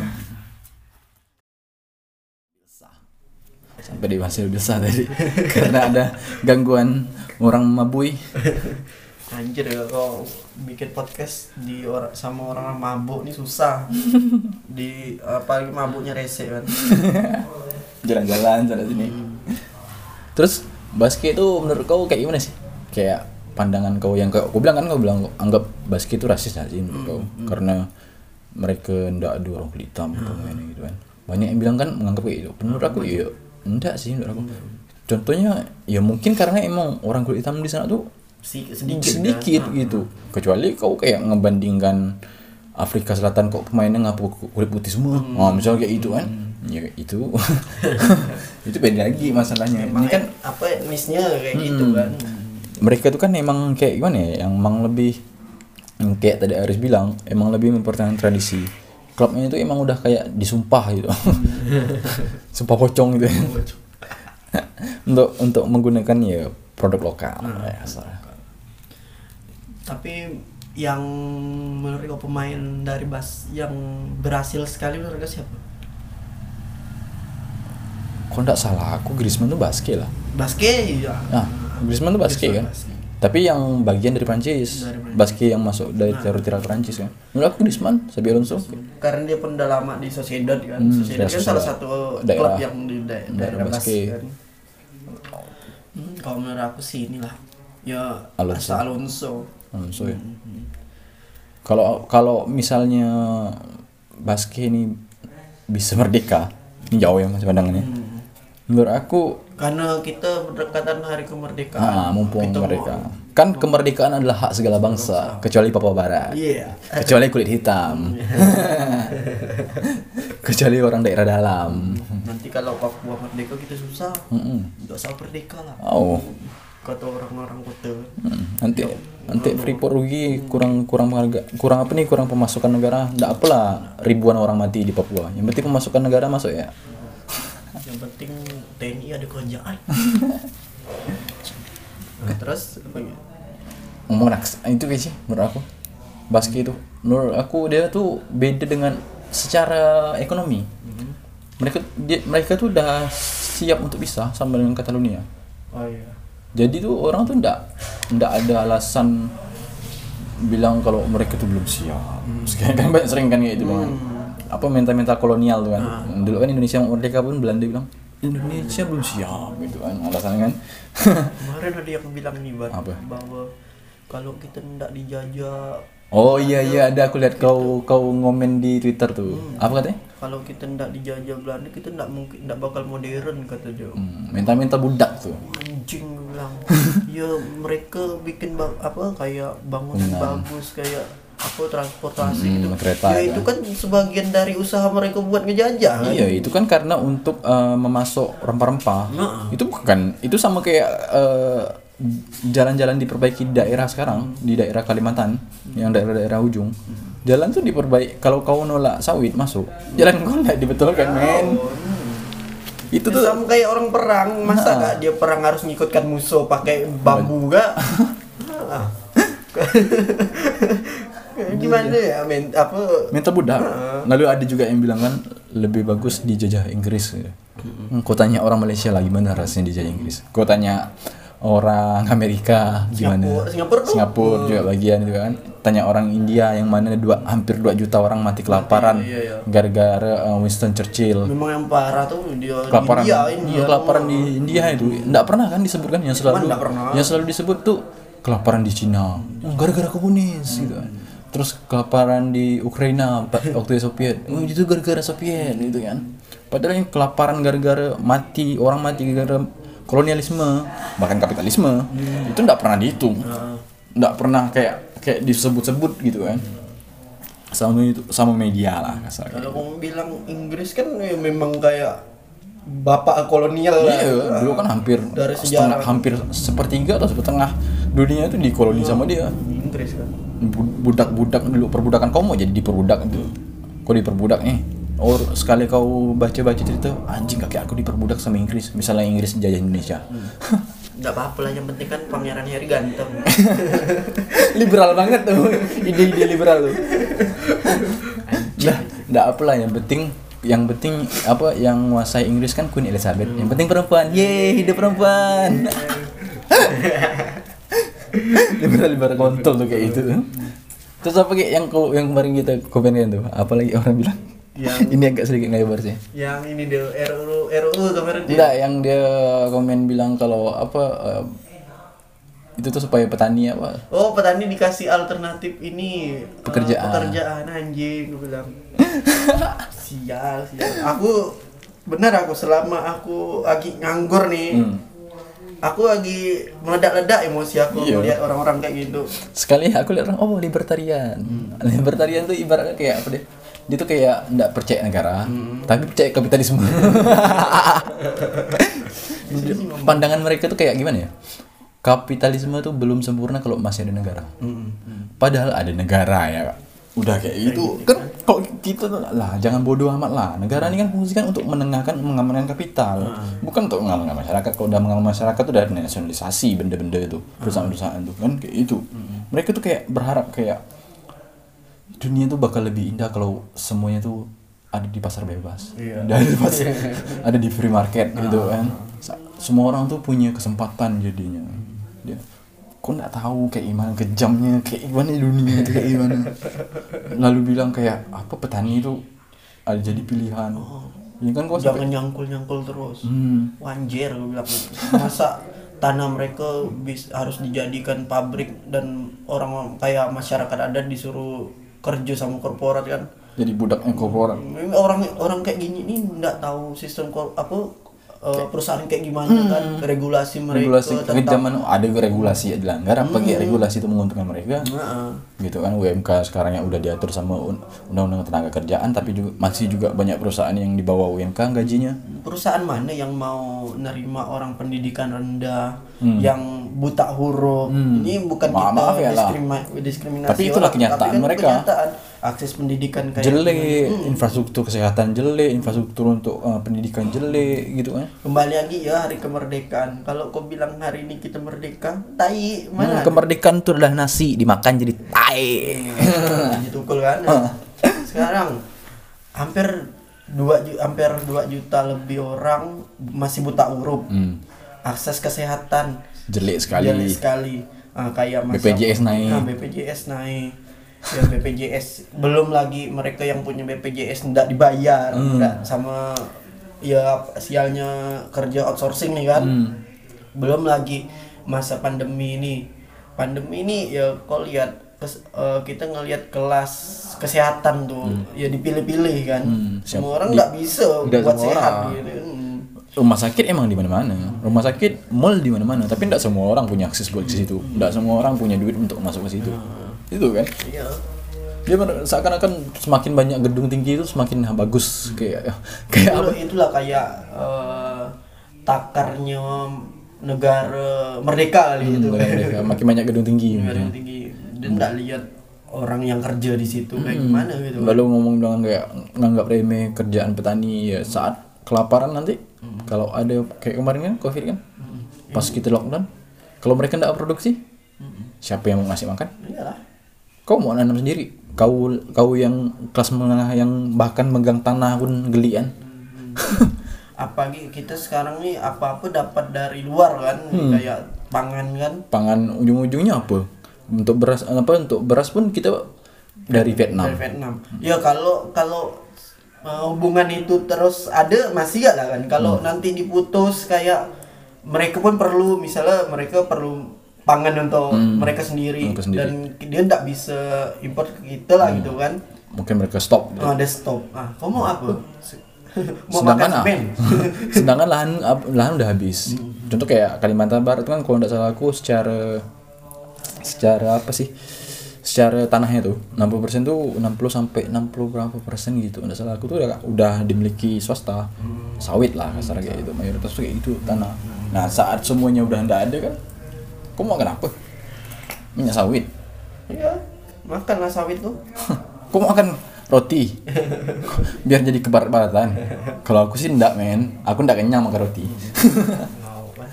Sampai di masih besar tadi [laughs] karena ada gangguan orang mabui. Anjir ya kalau bikin podcast di orang sama orang mabuk nih susah. [laughs] di apalagi mabuknya rese kan. [laughs] jalan-jalan sana sini. Terus basket itu menurut kau kayak gimana sih? Kayak pandangan kau yang kayak aku bilang kan kau bilang anggap basket itu rasis nggak sih menurut kau? Karena mereka ndak ada orang kulit hitam pemainnya gitu kan. Banyak yang bilang kan menganggap kayak gitu. Menurut aku iya enggak sih menurut aku. Contohnya ya mungkin karena emang orang kulit hitam di sana tuh sedikit, sedikit, kan? gitu. Kecuali kau kayak ngebandingkan Afrika Selatan kok pemainnya ngapa kulit putih semua. Oh, misalnya kayak gitu kan. Ya itu [laughs] itu beda lagi masalahnya. Ini Emang kan apa etnisnya kayak gitu kan. mereka tuh kan emang kayak gimana ya? Yang emang lebih yang kayak tadi Aris bilang, emang lebih mempertahankan tradisi. Klubnya itu emang udah kayak disumpah gitu. [laughs] Sumpah pocong gitu. [laughs] untuk untuk menggunakan ya produk lokal ya, asalnya. Tapi yang menurut kau pemain dari Bas yang berhasil sekali menurut kau siapa? Kok nggak salah aku Griezmann tuh basket lah. Basket ya. Nah, Griezmann tuh basket kan. Griezmann basket. Tapi yang bagian dari Prancis, Dari Prancis. basket yang masuk dari teori tira Prancis kan. Menurut aku Griezmann, Xabi Alonso. Karena dia pun udah lama di Sociedad kan. Hmm, Sociedad kan salah satu Daerah- klub yang di da- daerah daerah basket kan. Hmm, kalau menurut aku sih inilah ya Alonso. Alonso. Alonso. Ya. Kalau kalau misalnya basket ini bisa merdeka, ini jauh ya masih pandangannya. Menurut aku Karena kita berdekatan hari kemerdekaan. ah, mumpung Kita mau- merdeka. Kan kemerdekaan adalah hak segala bangsa, kecuali Papua Barat. Iya. Kecuali kulit hitam. [laughs] kecuali orang daerah dalam. Nanti kalau Papua merdeka kita susah. Mm-mm. Nggak usah merdeka lah. Oh. Kata orang-orang kota. Hmm, nanti nanti Freeport rugi kurang kurang pengharga kurang apa nih kurang pemasukan negara. Nggak apalah ribuan orang mati di Papua. Yang penting pemasukan negara masuk ya. [laughs] Yang penting TNI ada kerjaan. [laughs] Nah, terus apa ya? ngomong naks itu kayak sih menurut aku. Basket itu. Menurut aku dia tuh beda dengan secara ekonomi. Mereka dia, mereka tuh udah siap untuk bisa sama dengan Catalonia. Oh iya. Jadi tuh orang tuh ndak ndak ada alasan bilang kalau mereka tuh belum siap. Sekarang kan banyak sering kan kayak gitu kan apa mental-mental kolonial tuh kan. Dulu kan Indonesia merdeka pun Belanda bilang Indonesia belum siap gitu kan alasannya kan. [laughs] Kemarin ada yang bilang nih Ban, Apa? bahwa kalau kita tidak dijajah oh iya iya ada aku lihat kau kau ngomen di Twitter tuh. Apa katanya kalau kita tidak dijajah Belanda kita tidak mungkin tidak bakal modern kata dia Hmm, mental-mental budak tuh anjing bilang [laughs] ya mereka bikin apa kayak bangunan bagus kayak apa transportasi Hmm, gitu kereta, ya kan? itu kan sebagian dari usaha mereka buat ngejajah kan? Iya, itu kan karena untuk eh, memasok rempah-rempah. Nah. Itu bukan, itu sama kayak eh, jalan-jalan diperbaiki di daerah sekarang, di daerah Kalimantan, yang daerah-daerah ujung. Jalan tuh diperbaiki. Kalau kau nolak sawit masuk, jalan kau nggak dibetulkan, men. Itu itu tuh- sama kayak orang perang masa Nah. nggak dia perang harus ngikutkan musuh pakai bambu gak [laughs] gimana ya men apa mental budak. Lalu ada juga yang bilang kan lebih bagus dijajah Inggris. Hmm, Kau tanya orang Malaysia lah gimana rasanya dijajah Inggris. Kau tanya orang Amerika gimana. Singapura- Singapura tuh. Singapura juga bagian juga kan. Tanya orang India yang mana dua hampir 2 juta orang mati kelaparan iya, iya. gara-gara uh, Winston Churchill. memang yang parah tuh dia kelaparan. India India kelaparan di India itu. Nggak pernah kan disebutkan yang selalu yang selalu disebut tuh kelaparan di Cina. Gara-gara komunis gitu. Kan terus kelaparan di Ukraina [laughs] waktu Soviet. Oh, itu gara-gara Soviet gitu kan. Padahal yang kelaparan gara-gara mati orang mati gara-gara kolonialisme bahkan kapitalisme itu nggak pernah dihitung nggak pernah kayak kayak disebut-sebut gitu kan sama itu sama media lah kasarnya kalau kamu bilang Inggris kan ya memang kayak bapak kolonial lah Iya, dulu kan hampir Dari setengah, hampir sepertiga atau setengah dunia itu dikoloni sama dia. Inggris kan Bu- Budak-budak dulu perbudakan kau mau jadi diperbudak itu. Kau diperbudak nih. Oh, sekali kau baca-baca cerita, anjing kaki aku diperbudak sama Inggris. Misalnya Inggris jajah Indonesia. nggak apa-apa lah yang penting kan pangeran Harry ganteng [laughs] liberal banget tuh. Ide-ide liberal tuh. Nah, enggak apalah yang penting yang penting apa yang menguasai Inggris kan Queen Elizabeth. Yang penting perempuan. Yeay, hidup perempuan. [laughs] liberal liberal kontol tuh kayak gitu. Terus apa kayak yang yang kemarin kita komenkan tuh? Apalagi orang bilang Yang- ini agak sedikit ngelebar sih. yang ini dia RUU RUU kemarin Enggak, yang dia komen bilang kalau apa eh, itu tuh supaya petani apa Oh petani dikasih alternatif ini eh, Pekerjaan. pekerjaan anjing gue bilang [laughs] sial sial aku benar aku selama aku lagi nganggur nih Hmm. aku lagi meledak-ledak emosi aku Iya. melihat orang-orang kayak gitu sekali aku lihat orang oh libertarian libertarian tuh ibaratnya kayak apa deh dia tuh kayak nggak percaya negara tapi percaya kapitalisme. [laughs] Pandangan mereka tuh kayak gimana ya? Kapitalisme tuh belum sempurna kalau masih ada negara. Padahal ada negara ya udah kayak gitu. Kan kok kita lah jangan bodoh amat lah. Negara ini kan fungsikan untuk menengahkan mengamankan kapital. Bukan untuk mengamankan masyarakat. Kalau udah mengamankan masyarakat tuh udah nasionalisasi benda-benda itu perusahaan-perusahaan tuh. Kan kayak itu mereka tuh kayak berharap kayak dunia tuh bakal lebih indah kalau semuanya tuh ada di pasar bebas. [laughs] Ada di pasar ada di free market gitu kan. Sa- semua orang tuh punya kesempatan jadinya. Dia kok nggak tahu kayak gimana kejamnya kayak gimana dunia itu kayak gimana? [laughs] Lalu bilang kayak apa petani itu ada jadi pilihan. Ya kan kok jangan nyangkul-nyangkul terus. Hmm. wanjir gue bilang masa tanah mereka bis, harus dijadikan pabrik dan orang kayak masyarakat adat disuruh kerja sama korporat kan. Jadi budaknya korporat. Orang orang kayak gini nih nggak tahu sistem kor, apa eh, perusahaan kayak gimana kan regulasi mereka Hmm. regulasi tentang kejaman ada regulasi ya dilanggar apa kayak regulasi itu menguntungkan mereka gitu kan UMK sekarang yang udah diatur sama un- undang-undang tenaga kerjaan tapi juga masih juga banyak perusahaan yang di bawah UMK gajinya perusahaan mana yang mau nerima orang pendidikan rendah Hmm. yang buta huruf ini bukan Ma- kita maaf ya lah. diskrima- diskriminasi Tapi itulah orang, kenyataan tapi kan mereka. kenyataan. Akses pendidikan kayak jelek infrastruktur kesehatan jelek infrastruktur untuk uh, pendidikan jelek gitu kan? Kembali lagi ya hari kemerdekaan. Kalau kau bilang hari ini kita merdeka tai Hmm, mana? kemerdekaan itu adalah nasi dimakan jadi tai. Ditukul kan? Sekarang hampir dua hampir 2 juta lebih orang masih buta huruf Hmm. akses kesehatan. Jelek sekali. Jelek sekali. Ah, kayak masa- BPJS naik. Ah, BPJS naik ya BPJS belum lagi mereka yang punya BPJS tidak dibayar Hmm. nggak sama ya sialnya kerja outsourcing nih kan. Hmm. belum lagi masa pandemi ini. Pandemi ini ya kau lihat kes- eh, kita ngelihat kelas kesehatan tuh ya dipilih-pilih kan. Hmm, siap. semua orang nggak bisa nggak buat sehat orang. gitu. Hmm. rumah sakit emang di mana-mana. Rumah sakit mall di mana-mana. Tapi tidak semua orang punya akses buat ke situ. Tidak semua orang punya duit untuk masuk ke situ itu kan? Iya. Dia seakan-akan semakin banyak gedung tinggi itu semakin bagus kayak kayak apa? Itulah, itulah kayak eh, takarnya negara merdeka kali itu. Negara mereka makin banyak gedung tinggi Negara yang tinggi. Dan nggak lihat orang yang kerja di situ kayak gimana gitu. lalu ngomong dengan kayak nganggap remeh kerjaan petani ya saat kelaparan nanti kalau ada kayak kemarin kan covid kan? Pas kita lockdown kalau mereka nggak produksi siapa yang mau ngasih makan? Iyalah kau mau nanam sendiri? Kau kau yang kelas menengah yang bahkan megang tanah pun gelian. Apalagi kita sekarang nih apa apa dapat dari luar kan? Hmm. kayak pangan kan? Pangan ujung-ujungnya apa? Untuk beras apa untuk beras pun kita dari Vietnam. Dari Vietnam. Ya kalau kalau uh, hubungan itu terus ada masih gak lah kan? Kalau Hmm. nanti diputus kayak mereka pun perlu misalnya mereka perlu pangan untuk mereka sendiri, Hmm. Mereka sendiri. Hmm. dan dia tidak bisa import ke kita lah gitu kan. Mungkin mereka stop. Oh, ada stop. Ah kamu mau apa? [laughs] Mau sedangkan makan ah, sedangkan [laughs] lahan lahan udah habis. Contoh kayak Kalimantan Barat kan kalau tidak salah aku secara secara apa sih? Secara tanahnya tuh 60% tuh 60 sampai 60 berapa persen gitu. Tidak salah aku tuh udah, udah dimiliki swasta. Sawit lah kasar kayak gitu. Mayoritas tuh kayak gitu tanah. Nah saat semuanya udah ndak ada kan kau mau makan apa? Minyak sawit. Iya makanlah sawit tuh [laughs] kau mau makan roti? [laughs] Biar jadi kebarat-baratan kalau aku sih ndak men. Aku ndak kenyang makan roti.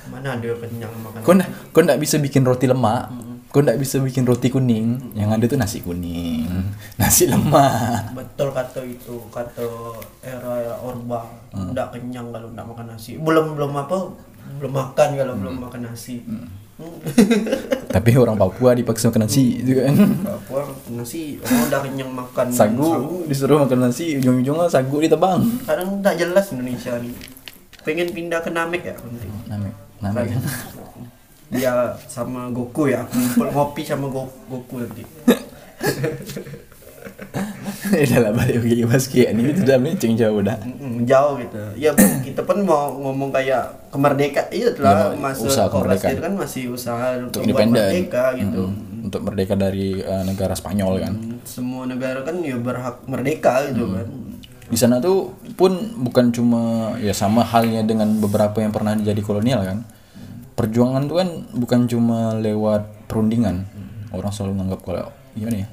Mana ada kenyang makan kau kau ndak bisa bikin roti lemak. Kau ndak bisa bikin roti kuning. Yang ada tuh nasi kuning. Nasi lemak. Betul kata itu kata era orba. Hmm. nggak kenyang kalau nggak makan nasi. Belum belum apa belum makan kalau belum Hmm. makan nasi [laughs] tapi orang Papua dipaksa makan nasi itu kan. Papua nasi oh udah kenyang makan sagu disuruh makan nasi ujung-ujungnya sagu ditebang. Kadang tak jelas Indonesia nih pengen pindah ke Namek ya nanti Namek Namek. Ya sama Goku ya [laughs] ngopi sama Go- Goku nanti [laughs] [laughs] udah lah balik lagi basket. Ini itu udah melenceng jauh dah. Jauh gitu. Ya kita pun mau ngomong kayak kemerdekaan. Iya telah Ya, masa usaha kemerdekaan. kan masih usaha untuk independen. merdeka gitu. untuk merdeka dari eh, negara Spanyol kan. Semua negara kan ya berhak merdeka gitu Hmm. kan. Di sana tuh pun bukan cuma ya sama halnya dengan beberapa yang pernah jadi kolonial kan. Perjuangan tuh kan bukan cuma lewat perundingan. Orang selalu menganggap kalau gimana ya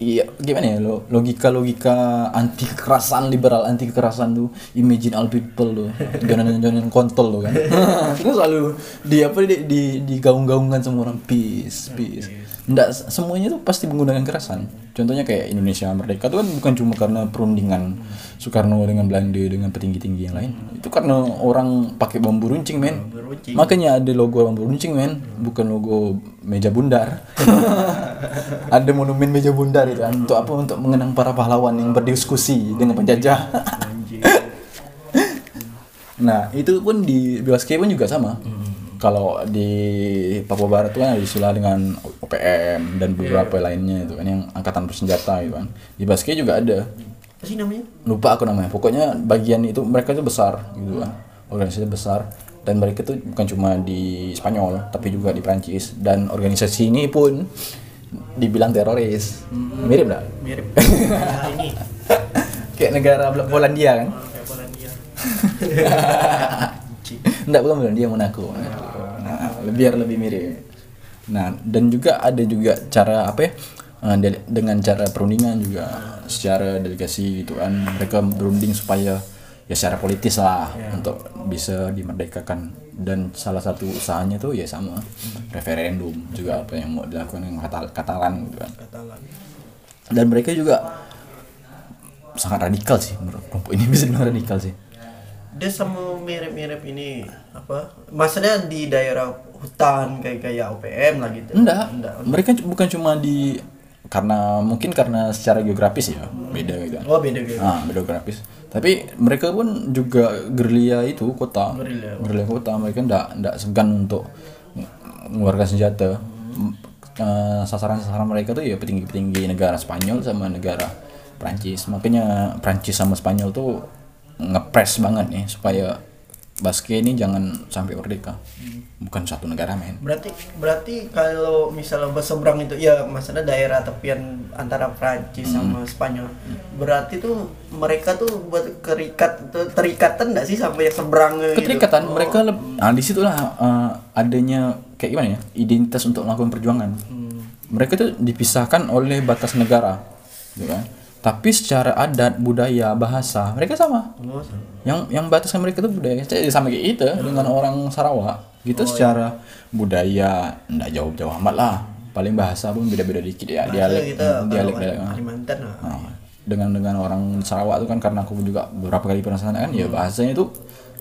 iya. Gimana ya lo logika logika anti kekerasan liberal anti kekerasan tuh imagine all people tuh. Jonan jonan kontol tuh kan. [laughs] Itu selalu di apa di, di digaung-gaungkan sama orang. Peace. Peace Nggak, semuanya tuh pasti menggunakan kekerasan contohnya kayak Indonesia merdeka tuh kan bukan cuma karena perundingan Soekarno dengan Belanda dengan petinggi-tinggi yang lain. Itu karena orang pakai bambu runcing men. Makanya ada logo bambu runcing men. Bukan logo meja bundar. [laughs] Ada monumen meja bundar itu kan. Untuk apa? Untuk mengenang para pahlawan yang berdiskusi dengan penjajah. [laughs] Nah itu pun di Bilaskay pun juga sama kalau di Papua Barat tuh kan ada istilah dengan OPM dan beberapa lainnya itu kan yang angkatan bersenjata gitu kan. Di Bilaskay juga ada. Apa sih namanya? Lupa aku namanya. Pokoknya bagian itu mereka itu besar gitu kan. Organisasi besar. Dan mereka itu bukan cuma di Spanyol tapi juga di Prancis dan organisasi ini pun dibilang teroris. Mirip nggak? Mirip. [laughs] Nah, ini. Kayak negara Polandia kan? Kayak Polandia. [laughs] Enggak bukan Polandia Monaco. Nah biar lebih mirip. Nah dan juga ada juga cara apa ya eh, de- dengan cara perundingan juga. Secara delegasi gitu kan mereka berunding supaya ya secara politis lah untuk bisa dimerdekakan. Dan salah satu usahanya tuh ya sama referendum juga apa yang mau dilakukan dengan Katal- Katalan gitu kan. Dan mereka juga sangat radikal sih menurut kelompok ini [laughs] bisa dibilang radikal sih. Dia sama mirip-mirip ini apa maksudnya di daerah hutan kayak kayak OPM lah gitu. Enggak, enggak mereka bukan cuma di karena mungkin karena secara geografis ya beda gitu kan. Oh beda gitu ah beda geografis. Tapi mereka pun juga gerilya itu kota. Gerilya. gerilya kota. Mereka enggak enggak segan untuk mengeluarkan senjata. M- eh, sasaran-sasaran mereka tuh ya petinggi-petinggi negara Spanyol sama negara Prancis. Makanya Prancis sama Spanyol tuh ngepres banget nih supaya Basque ini jangan sampai merdeka. Bukan satu negara men. Berarti berarti kalau misalnya berseberang itu ya maksudnya daerah tepian antara Prancis Hmm. sama Spanyol. Berarti tuh mereka tuh buat kerikat terikatan enggak sih sampai yang seberang gitu? keterikatan mereka leb- nah di situlah eh, adanya kayak gimana ya identitas untuk melakukan perjuangan. Mereka tuh dipisahkan oleh batas negara gitu kan tapi secara adat budaya bahasa mereka sama. Oh, sama. yang yang bataskan mereka itu budaya. Jadi sama kayak kita dengan orang Sarawak. Gitu secara budaya ndak jauh-jauh amat lah. Paling bahasa pun beda-beda dikit ya Bahasa dialek kita dialek dialek ah. Kalimantan lah. Nah, dengan dengan orang Sarawak itu kan karena aku juga beberapa kali pernah sana kan ya bahasanya itu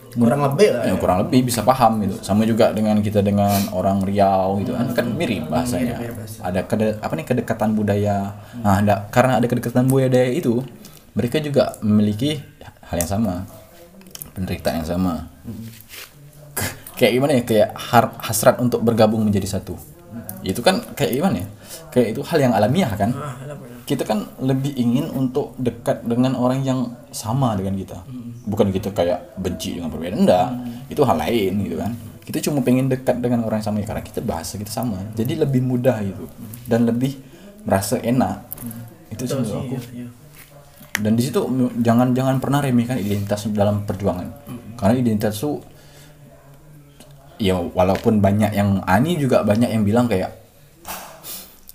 kurang lebih lah ya, kurang lebih bisa paham gitu. Sama juga dengan kita dengan orang Riau gitu kan kan mirip bahasanya. mirip bahasa. ada kede, apa nih kedekatan budaya. Nah ada karena ada kedekatan budaya itu mereka juga memiliki hal yang sama. Penderitaan yang sama. Kayak gimana ya? Kayak har- hasrat untuk bergabung menjadi satu. Itu kan kayak gimana ya? Kayak itu hal yang alamiah kan? Ah. Kita kan lebih ingin untuk dekat dengan orang yang sama dengan kita. Bukan kita kayak benci dengan berbeda enggak. Itu hal lain gitu kan. Kita cuma pengen dekat dengan orang yang sama ya karena kita bahasa kita sama. Jadi lebih mudah gitu. Dan lebih merasa enak. Itu sih aku. iya, iya. dan di situ m- jangan jangan pernah remehkan identitas dalam perjuangan. Karena identitas itu ya walaupun banyak yang ani juga banyak yang bilang kayak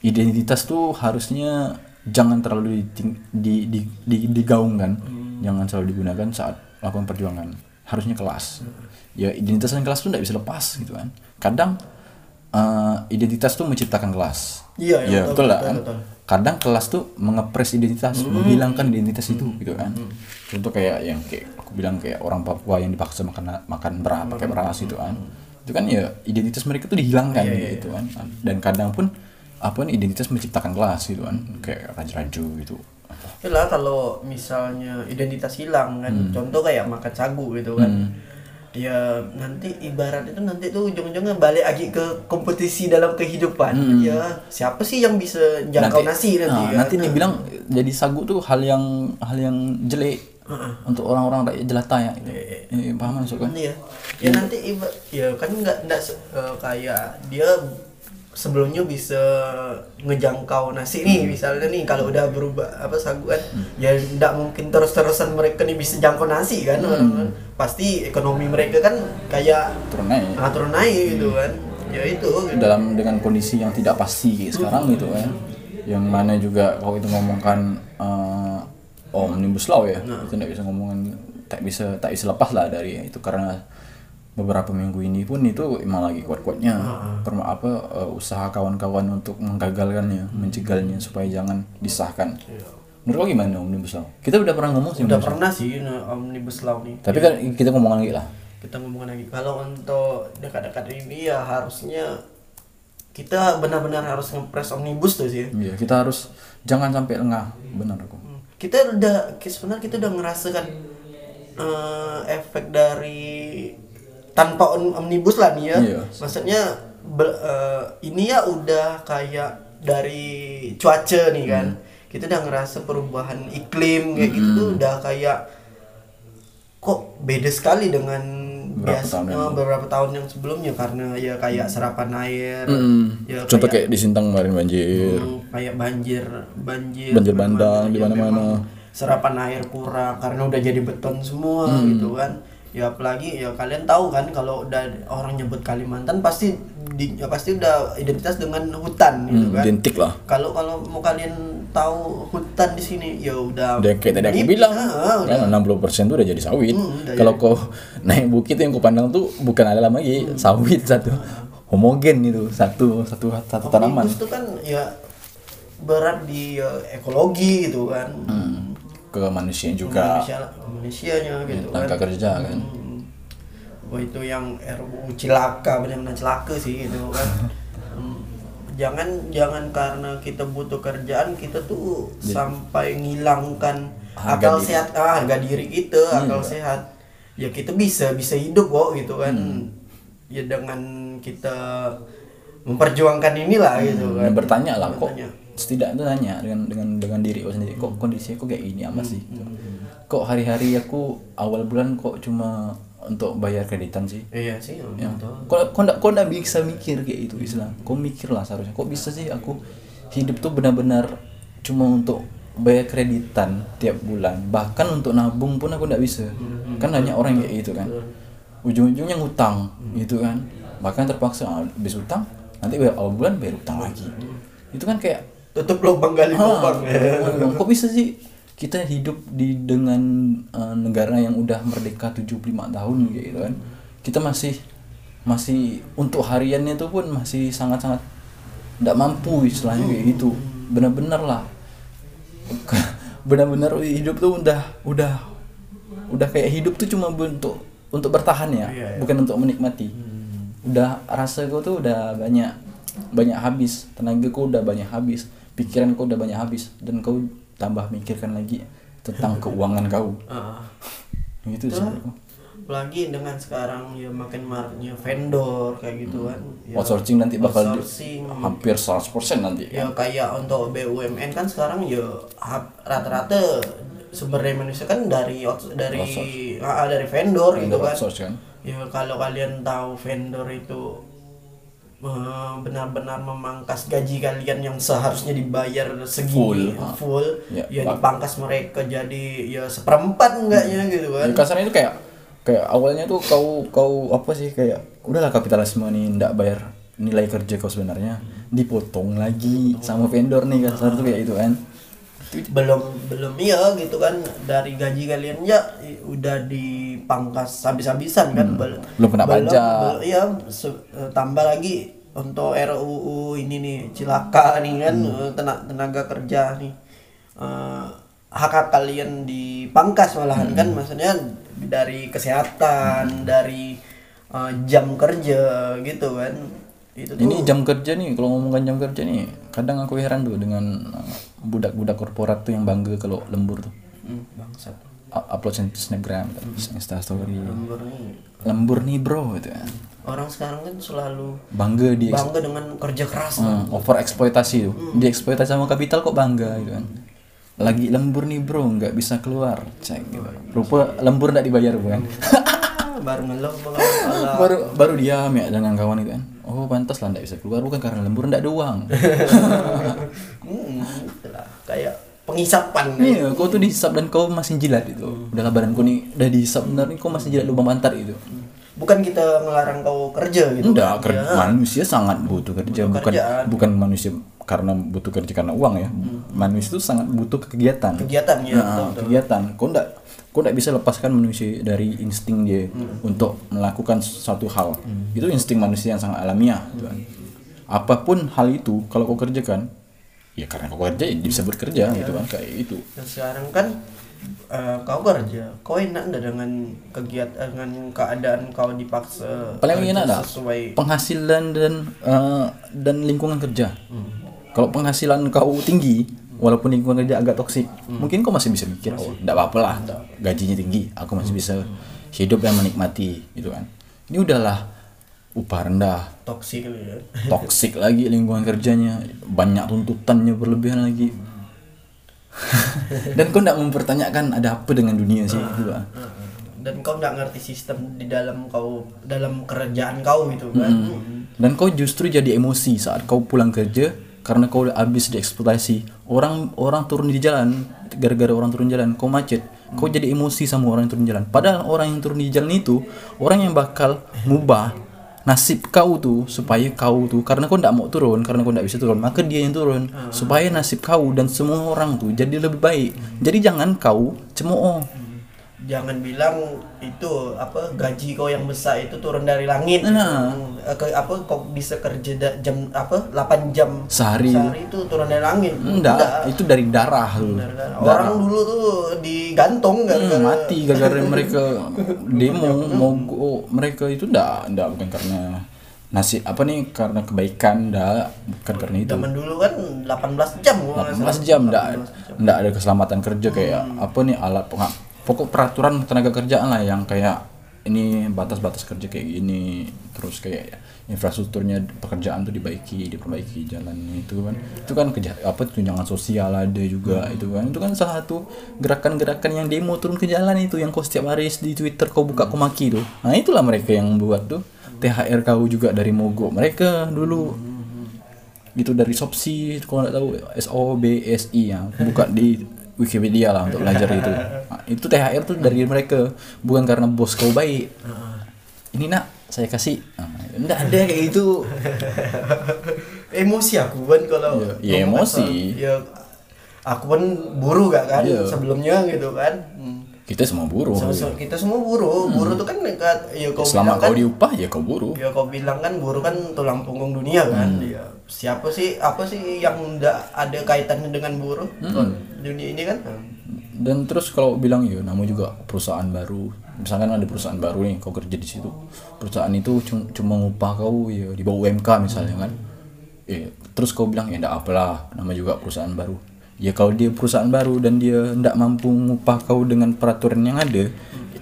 identitas tuh harusnya jangan terlalu diting- di, di, di- digaungkan. Jangan selalu digunakan saat melakukan perjuangan. Harusnya kelas. Ya identitas dan kelas tuh tidak bisa lepas gitu kan. Kadang eh, identitas tuh menciptakan kelas. Iya, iya, ya, betul, betul, lah kan. betul. kadang kelas tuh mengepres identitas menghilangkan identitas itu gitu kan. Contoh kayak yang kayak aku bilang kayak orang Papua yang dipaksa makan makan beras pakai beras. gitu kan. Itu kan ya identitas mereka tuh dihilangkan gitu kan. Dan kadang pun apa nih identitas menciptakan kelas gitu kan kayak raja-raja gitu Itulah kalau misalnya identitas hilang kan, contoh kayak makan sagu gitu kan. Ya nanti ibarat itu nanti tuh ujung-ujungnya balik lagi ke kompetisi dalam kehidupan. Ya siapa sih yang bisa jangkau nasi nanti? nah, kan? nanti dibilang jadi sagu tuh hal yang hal yang jelek untuk orang-orang rakyat jelata ya gitu. Eh, paham maksud kan Iya. Ya nanti iba, ya kan nggak nggak eh, kayak dia sebelumnya bisa ngejangkau nasi nih misalnya nih kalau udah berubah apa sagu kan ya nggak mungkin terus-terusan mereka nih bisa jangkau nasi kan orang-orang. pasti ekonomi mereka kan kayak turun naik. Ah, turun naik gitu kan. Ya itu gitu. dalam dengan kondisi yang tidak pasti kayak sekarang gitu kan. Yang mana juga kalau itu ngomongkan eh, omnibus law ya itu tidak bisa ngomongin tak bisa tak bisa lepas lah dari itu. Karena beberapa minggu ini pun itu emang lagi kuat-kuatnya. Perma apa eh, usaha kawan-kawan untuk menggagalkannya mencegalnya supaya jangan disahkan. Menurut lo gimana omnibus law? Kita udah pernah ngomong sih udah pernah sih nah, omnibus law nih tapi kan kita ngomong lagi lah. Kita ngomong lagi. Kalau untuk dekat-dekat ini ya harusnya kita benar-benar harus ngepres omnibus tuh sih. Iya kita harus jangan sampai lengah. Benar aku. Kita udah sebenarnya kita udah ngerasakan eh, efek dari tanpa om- omnibus lah nih ya. Iya. maksudnya be- eh, ini ya udah kayak dari cuaca nih kan. Kita udah ngerasa perubahan iklim kayak gitu tuh udah kayak kok beda sekali dengan Beberapa biasa tahun yang eh, beberapa tahun yang sebelumnya. Karena ya kayak serapan air ya contoh kayak di Sintang kemarin banjir. Hmm, kayak banjir banjir Banjir bandang di mana-mana. serapan air kurang karena udah jadi beton semua Hmm. gitu kan ya apalagi ya kalian tahu kan kalau udah orang nyebut Kalimantan pasti di, ya pasti udah identitas dengan hutan gitu Hmm, kan. identik lah. Kalau kalau mau kalian tahu hutan di sini ya udah udah kayak tadi aku bilang. Udah. kan 60% tuh udah jadi sawit. Hmm, kalau kau naik bukit yang kau pandang tuh bukan ada lagi Hmm. sawit satu homogen itu satu satu satu tanaman. tuh kan ya berat di ya, ekologi gitu kan. Hmm, ke manusia juga Indonesia Indonesianya gitu kan tenaga kerja kan Hmm. Wah itu yang RUU cilaka benar-benar celaka sih itu kan. [laughs] Hmm. jangan jangan karena kita butuh kerjaan kita tuh sampai ngilangkan Harga akal diri. sehat ah, harga diri kita akal sehat ya kita bisa bisa hidup kok gitu kan ya dengan kita memperjuangkan inilah gitu kan dan bertanya lah kok Bertanya. Setidaknya tanya dengan dengan dengan diri kau sendiri kok kondisinya kok kayak gini amat sih Hmm, kok hari-hari aku awal bulan kok cuma untuk bayar kreditan sih iya sih ya. Kok kok ndak kok ndak bisa mikir kayak itu istilah. Kok mikir lah seharusnya. Kok bisa sih aku hidup tuh benar-benar cuma untuk bayar kreditan tiap bulan. Bahkan untuk nabung pun aku ndak bisa. Kan banyak orang kayak gitu kan. Ujung-ujungnya ngutang gitu kan. Bahkan terpaksa habis utang nanti bayar awal bulan bayar utang lagi. Itu kan kayak tutup lubang gali ah, lubang. Ya. [laughs] kok bisa sih? Kita hidup di dengan eh, negara yang udah merdeka 75 tahun gitu kan. Kita masih masih untuk hariannya itu pun masih sangat-sangat tidak mampu istilahnya kayak gitu. Benar-benar lah. [laughs] Benar-benar hidup tuh udah udah udah kayak hidup tuh cuma untuk untuk bertahan ya Iya, iya. bukan untuk menikmati. Udah rasa gue tuh udah banyak banyak habis tenaga kau udah banyak habis pikiran kau udah banyak habis dan kau tambah mikirkan lagi tentang [laughs] keuangan kau. Ah. gitu sih apalagi dengan sekarang ya makin maraknya vendor kayak gitu kan ya, outsourcing nanti bakal outsourcing. hampir 100% nanti ya kayak untuk BUMN kan sekarang ya rata-rata sumber daya manusia kan dari dari Outsource. ah, dari vendor gitu Vendor kan. outsource kan? Ya kalau kalian tahu vendor itu benar-benar memangkas gaji kalian yang seharusnya dibayar segini Full, ah. full. Ya, ya, dipangkas mereka jadi ya seperempat enggaknya gitu kan. Ya, kasarnya itu kayak kayak awalnya tuh kau kau apa sih kayak udahlah kapitalisme nih ndak bayar nilai kerja kau sebenarnya dipotong lagi sama vendor nih kasar tuh kayak itu kan. Belum belum iya gitu kan. Dari gaji kalian ya udah dipangkas habis-habisan kan Hmm. Belum kena pajak. bel- iya eh, tambah lagi untuk RUU ini nih cilaka nih kan Hmm. eh, tenaga, tenaga kerja nih Eh, hak hak kalian dipangkas malahan kan Hmm. maksudnya dari kesehatan dari eh, jam kerja gitu kan itu tuh ini jam kerja nih kalau ngomongkan jam kerja nih kadang aku heran tuh dengan uh, budak-budak korporat tuh yang bangga kalau lembur tuh Hmm, bangsat upload snapgram insta story lembur nih. Lembur nih bro gitu kan orang sekarang kan selalu bangga di bangga dengan kerja keras Hmm, over eksploitasi tuh. Dieksploitasi sama kapital kok bangga gitu kan. Lagi lembur nih bro nggak bisa keluar cek gitu. Rupa lembur nggak dibayar bukan Ah, [laughs] baru ngeluh [laughs] baru baru diam ya dengan kawan itu kan. Oh pantas lah nggak bisa keluar bukan karena lembur nggak ada uang. [laughs] Hmm, kayak penghisapan iya kau tuh dihisap dan kau masih jilat itu. Udah badanku nih udah dihisap bener nih kau masih jilat lubang pantat itu. Bukan kita ngelarang kau kerja gitu? Enggak kan. ker- Ya. manusia sangat butuh kerja Butuh bukan kerjaan. bukan manusia karena butuh kerja karena uang ya. Manusia itu sangat butuh kegiatan. Kegiatan ya Nah, betul, betul. kegiatan. Kau ndak kau ndak bisa lepaskan manusia dari insting dia untuk melakukan suatu hal. Itu insting manusia yang sangat alamiah kan. apa pun hal itu kalau kau kerjakan ya karena kau kerja ya bisa bekerja gitu kan kayak itu dan sekarang kan eh, kau kerja kau enak nggak dengan kegiatan dengan keadaan kau dipaksa paling enak dah sesuai? Penghasilan dan eh, dan lingkungan kerja. Kalau penghasilan kau tinggi walaupun lingkungan kerja agak toksik mungkin kau masih bisa mikir oh enggak apa-apa lah gajinya tinggi aku masih bisa hidup dan menikmati gitu kan. Ini udahlah upah rendah. Toksik ya. [laughs] Toksik lagi lingkungan kerjanya. Banyak tuntutannya berlebihan lagi. [laughs] Dan kau nggak mempertanyakan ada apa dengan dunia sih gitu kan dan kau nggak ngerti sistem di dalam kau dalam kerjaan kau gitu kan dan kau justru jadi emosi saat kau pulang kerja karena kau udah habis dieksploitasi. Orang orang turun di jalan gara-gara orang turun jalan kau macet. Kau jadi emosi sama orang yang turun jalan. Padahal orang yang turun di jalan itu orang yang bakal ngubah nasib kau tuh supaya kau tuh karena kau tidak mau turun karena kau tidak bisa turun maka dia yang turun. Supaya nasib kau dan semua orang tuh jadi lebih baik. Jadi jangan kau cemooh jangan bilang itu apa gaji kau yang besar itu turun dari langit. Nah. Eh, ke, apa kau bisa kerja da- jam apa 8 jam Sehari. sehari itu turun dari langit. Enggak itu dari darah tuh Benar-benar. orang dulu tuh digantung kan Hmm, mati gara-gara [laughs] mereka demo mogok mereka itu ndak ndak bukan karena nasib apa nih karena kebaikan ndak bukan karena itu. Zaman dulu kan 18 jam gua nggak 18 salah. jam ndak ndak ada keselamatan kerja kayak apa nih alat pengap pokok peraturan tenaga kerjaan lah yang kayak ini batas-batas kerja kayak gini terus kayak infrastrukturnya pekerjaan tuh dibaiki diperbaiki jalan itu kan. Itu kan kerja apa tunjangan sosial ada juga itu kan. Itu kan salah satu gerakan-gerakan yang demo turun ke jalan itu yang kau setiap hari di Twitter kau buka kau maki tuh. Nah itulah mereka yang buat tuh. THR kau juga dari mogok mereka dulu. Gitu dari Sopsi kalau nggak tahu S O B S I ya buka di Wikipedia lah untuk belajar [laughs] itu Nah, itu THR tuh dari mereka. Bukan karena bos kau baik. Ini nak saya kasih. Nah, enggak ada kayak gitu. [laughs] Emosi aku kan kalau Ya, ya emosi. asal- ya aku pun buruh gak kan Iya. sebelumnya gitu kan. Hmm. kita semua buruh So- so- kita semua buruh buruh tuh kan dekat ya kau selama bilang kan kau diupah ya kau buruh ya kau bilang kan buruh kan tulang punggung dunia kan. Hmm. ya siapa sih apa sih yang nggak ada kaitannya dengan buruh? Hmm. Dunia ini kan? Dan terus kalau bilang ya namu juga perusahaan baru. Misalkan ada perusahaan baru nih kau kerja di situ. Perusahaan itu cum- cuma ngupah kau ya di bawah UMK misalnya kan. Eh terus kau bilang ya enggak apalah nama juga perusahaan baru. Ya kalau dia perusahaan baru dan dia tidak mampu ngupah kau dengan peraturan yang ada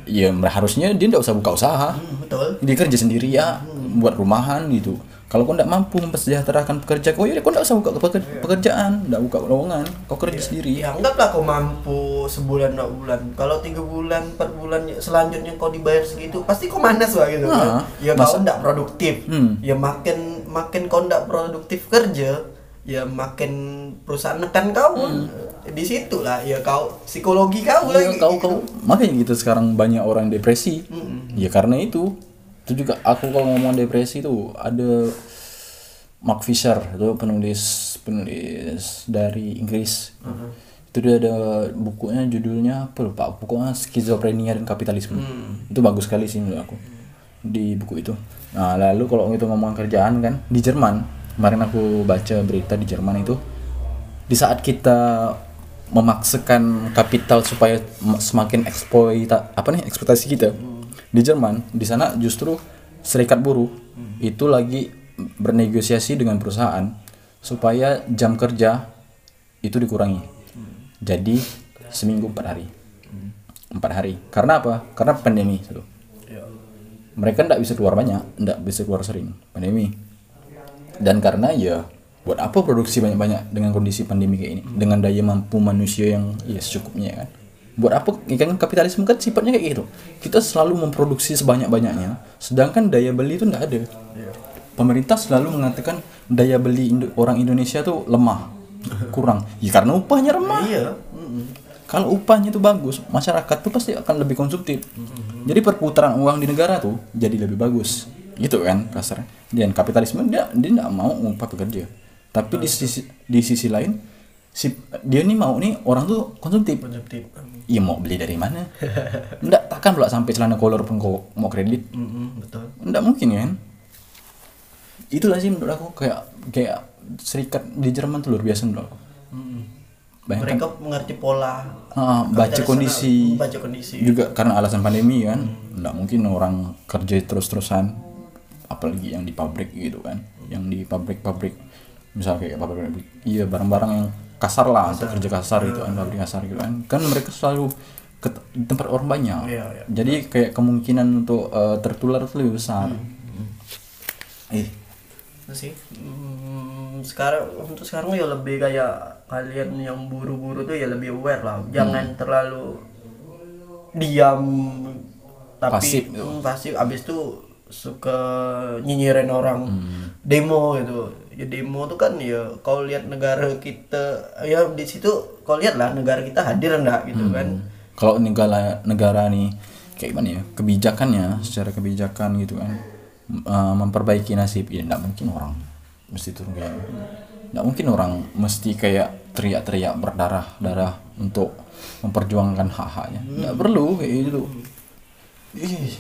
ya harusnya dia tidak usah buka usaha. Hmm, betul. Dia kerja sendiri ya buat rumahan gitu kalau kau tidak mampu mempersejahterakan pekerja kau ya kau tidak usah buka peker- pekerjaan tidak buka lowongan kau kerja sendiri ya anggaplah kau mampu sebulan dua bulan kalau tiga bulan empat bulan selanjutnya kau dibayar segitu pasti kau manas lah gitu Nah, kan ya masa- kau nggak produktif Hmm. ya makin makin kau nggak produktif kerja ya makin perusahaan nekan kau di situ lah ya kau psikologi kau Hmm. Iya, lagi kau gitu. kau makanya gitu sekarang banyak orang depresi. Ya karena itu. Itu juga aku kalau ngomong depresi itu ada Mark Fisher itu penulis penulis dari Inggris. Itu dia ada bukunya judulnya apa lupa pokoknya skizofrenia dan kapitalisme. Itu bagus sekali sih menurut aku di buku itu. Nah, lalu kalau itu ngomong kerjaan kan di Jerman, kemarin aku baca berita di Jerman itu di saat kita memaksakan kapital supaya semakin eksploita apa nih ekspektasi kita di Jerman di sana justru serikat buruh itu lagi bernegosiasi dengan perusahaan supaya jam kerja itu dikurangi. Jadi seminggu empat hari. Empat hari. Karena apa? Karena pandemi satu mereka tidak bisa keluar banyak tidak bisa keluar sering. Pandemi. Dan karena ya buat apa produksi banyak-banyak dengan kondisi pandemi kayak ini? Dengan daya mampu manusia yang ya secukupnya kan buat apa? Ya kan kapitalisme kan sifatnya kayak gitu. Kita selalu memproduksi sebanyak-banyaknya sedangkan daya beli itu tidak ada. Pemerintah selalu mengatakan daya beli Indo- orang Indonesia tuh lemah [laughs] kurang. Ya karena upahnya remah. Iya. Kalau upahnya itu bagus masyarakat tuh pasti akan lebih konsumtif. Jadi perputaran uang di negara tuh jadi lebih bagus. Gitu kan kasarnya. Dan kapitalisme dia dia tidak mau upah pekerja tapi di sisi di sisi lain si dia nih mau nih orang tuh konsumtif. Konsumtif. Iya mau beli dari mana? Enggak takkan pula sampai celana kolor pun kau mau kredit. Mm-mm, betul. Enggak mungkin kan? Itulah sih menurut aku kayak kayak serikat di Jerman tuh luar biasa menurut aku. Bayangkan mereka mengerti pola Ah, baca kondisi baca kondisi. juga karena alasan pandemi kan? Nggak mungkin orang kerja terus-terusan apalagi yang di pabrik gitu kan? Yang di pabrik-pabrik misal kayak pabrik iya barang-barang yang kasar lah untuk kerja kasar gitu kan pabrik kasar gitu. Kan kan mereka selalu ke tempat orang banyak. Iya, iya. jadi kayak kemungkinan untuk eh, tertular itu lebih besar. Eh. Itu sih. Hmm, sekarang untuk sekarang ya lebih kayak kalian yang buru-buru tuh ya lebih aware lah. Jangan terlalu diam tapi Pasif. hmm, pasif. Abis itu suka nyinyirin orang. Demo gitu ya demo tuh kan ya kau lihat negara kita ya di situ kau lihat lah negara kita hadir enggak gitu kan? Kalau negara negara nih kayak gimana ya kebijakannya secara kebijakan gitu kan eh, memperbaiki nasib ya nggak mungkin orang mesti turun kayak nggak mungkin orang mesti kayak teriak-teriak berdarah darah untuk memperjuangkan hak-haknya. Nggak perlu kayak gitu. Ih,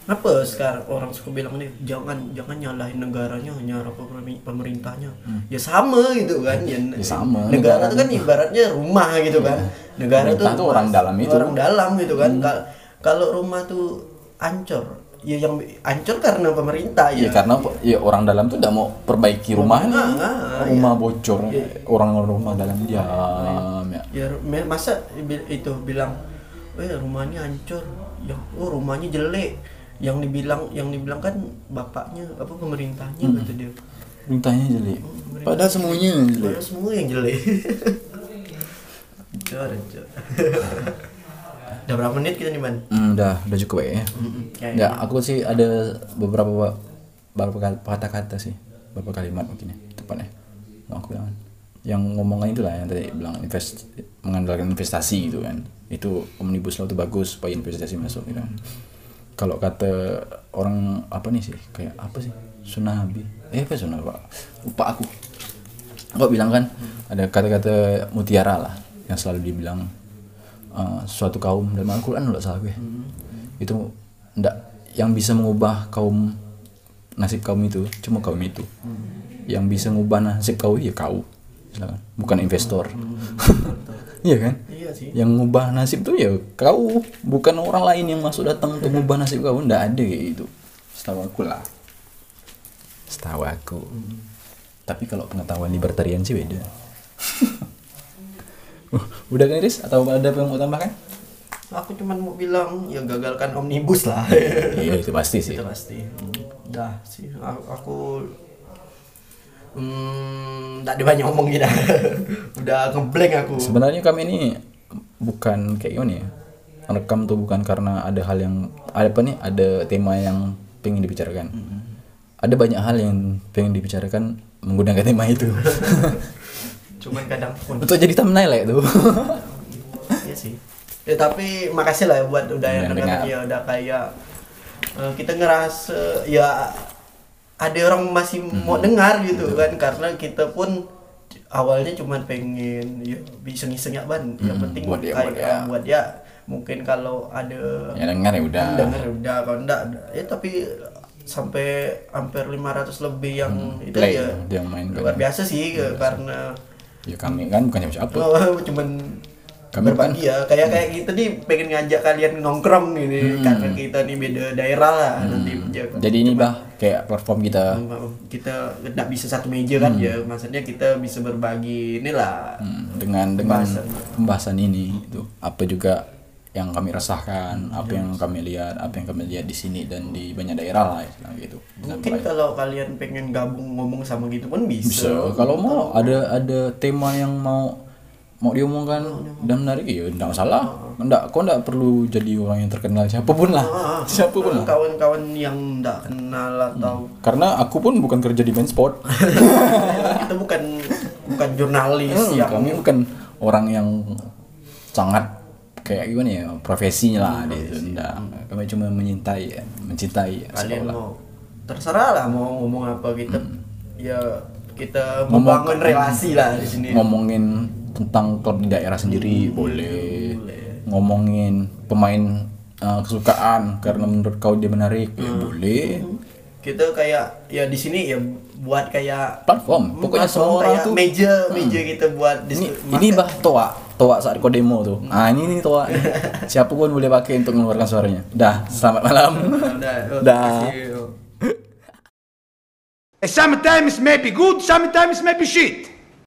Kenapa sekarang orang suka bilang nih jangan jangan nyalahin negaranya nyala pemer- pemerintahnya. Ya sama gitu kan. Ya, Hmm. Ya sama, Negara negara itu kan ibaratnya rumah gitu kan. Negara itu tuh orang dalam itu. Hmm. Orang dalam gitu kan. Kal- Kalau rumah tuh ancur, ya yang ancur karena pemerintah ya ya. karena ya orang dalam tuh udah mau perbaiki rumahnya Ah, ah, rumah bocor orang rumah dalam diam ya Ya me- masa itu bilang, eh rumahnya hancur, ya oh rumahnya jelek. Yang dibilang yang dibilang kan bapaknya apa pemerintahnya Hmm. kata dia. perintahnya jelek padahal semuanya jelek Padahal semua yang jelek. [laughs] Cor, cor. [laughs] Udah berapa menit kita nih, Man? Hmm, udah udah cukup ya Kayak Ya, aku sih ada beberapa beberapa kata-kata sih, beberapa kalimat mungkin ya, tepatnya. Yang aku bilang yang ngomongin itu lah yang tadi bilang invest mengandalkan investasi gitu kan. Itu omnibus law itu bagus supaya investasi masuk gitu kan. Kalau kata orang apa nih sih? Kayak apa sih? Sunabi. Eh apa Sunabi? Pak? Lupa aku. kok bilang kan ada kata-kata mutiara lah yang selalu dibilang uh, suatu kaum dalam Al-Quran nggak salah gue itu ndak yang bisa mengubah kaum nasib kaum itu cuma kaum itu yang bisa mengubah nasib kau ya kau bukan investor [laughs] iya kan Iya sih. yang ngubah nasib tuh ya kau. Bukan orang lain yang masuk datang untuk ngubah nasib kau. Ndak ada kayak gitu. Setahu aku lah. Setahu aku. Tapi kalau pengetahuan libertarian sih beda. [laughs] Uh, udah kan Iris atau ada yang mau tambahkan? Aku cuman mau bilang ya gagalkan omnibus lah. [laughs] iya itu pasti sih. Itu pasti. Hmm, Dah sih. Aku, aku hmm, tak ada banyak ngomong gitu. [laughs] Udah ngeblank aku. sebenarnya kami ini bukan kayak gimana ya? Rekam tuh bukan karena ada hal yang ada apa nih? Ada tema yang pengen dibicarakan. Ada banyak hal yang pengen dibicarakan menggunakan tema itu. [laughs] Cuman kadang pun. Untuk jadi thumbnail ya itu. [laughs] Iya sih. Ya tapi makasih lah ya buat udah yang Yang dengar. ya udah kayak eh, kita ngerasa ya ada orang masih mau dengar gitu kan karena kita pun awalnya cuma pengen ya bisa iseng ya ban. Yang Hmm, penting buat dia, buat dia. buat dia. Mungkin kalau ada ya dengar ya udah. Denger udah. Kalau enggak ya tapi sampai hampir 500 lebih yang itu play ya yang main luar biasa sih karena ya kami kan bukan siapa Oh, [laughs] cuman Kami berbagi ya kayak kayak kita nih pengen ngajak kalian nongkrong ini. Karena kita nih beda daerah lah nanti ya, jadi ini bah kayak platform kita. Kita nggak bisa satu meja kan ya. Maksudnya kita bisa berbagi inilah. Hmm, dengan dengan Pembahasan. pembahasan ini itu apa juga yang kami rasakan apa yang kami lihat apa yang kami lihat di sini dan di banyak daerah lah gitu. Mungkin kalau kalian pengen gabung ngomong sama gitu pun bisa, bisa. Kalau mau ada ada tema yang mau mau diomongkan? Dan menarik? Ya enggak masalah. Enggak kau enggak perlu jadi orang yang terkenal? Siapa pun lah. Siapa pun lah. Kawan-kawan yang nggak kenal atau karena aku pun bukan kerja di sport kita [laughs] bukan bukan jurnalis Hmm, yang kami bukan orang yang sangat kayak gimana ya profesinya lah di itu enggak kami cuma menyintai ya, mencintai ya, kalian sekolah. mau terserah lah mau ngomong apa. Kita ya kita Ngomong- membangun relasi lah di sini. ngomongin tentang klub di daerah sendiri boleh. ngomongin pemain uh, kesukaan karena menurut kau dia menarik ya boleh. Kita kayak ya di sini ya buat kayak platform pokoknya platform semua orang kayak tuh meja meja kita buat ini ini bah toa toa saat kau demo tuh ah ini nih toa [laughs] siapa pun boleh pakai untuk mengeluarkan suaranya. Dah selamat malam. [laughs] Oh, dah. terima kasih. [laughs] Sometimes maybe good, sometimes maybe shit.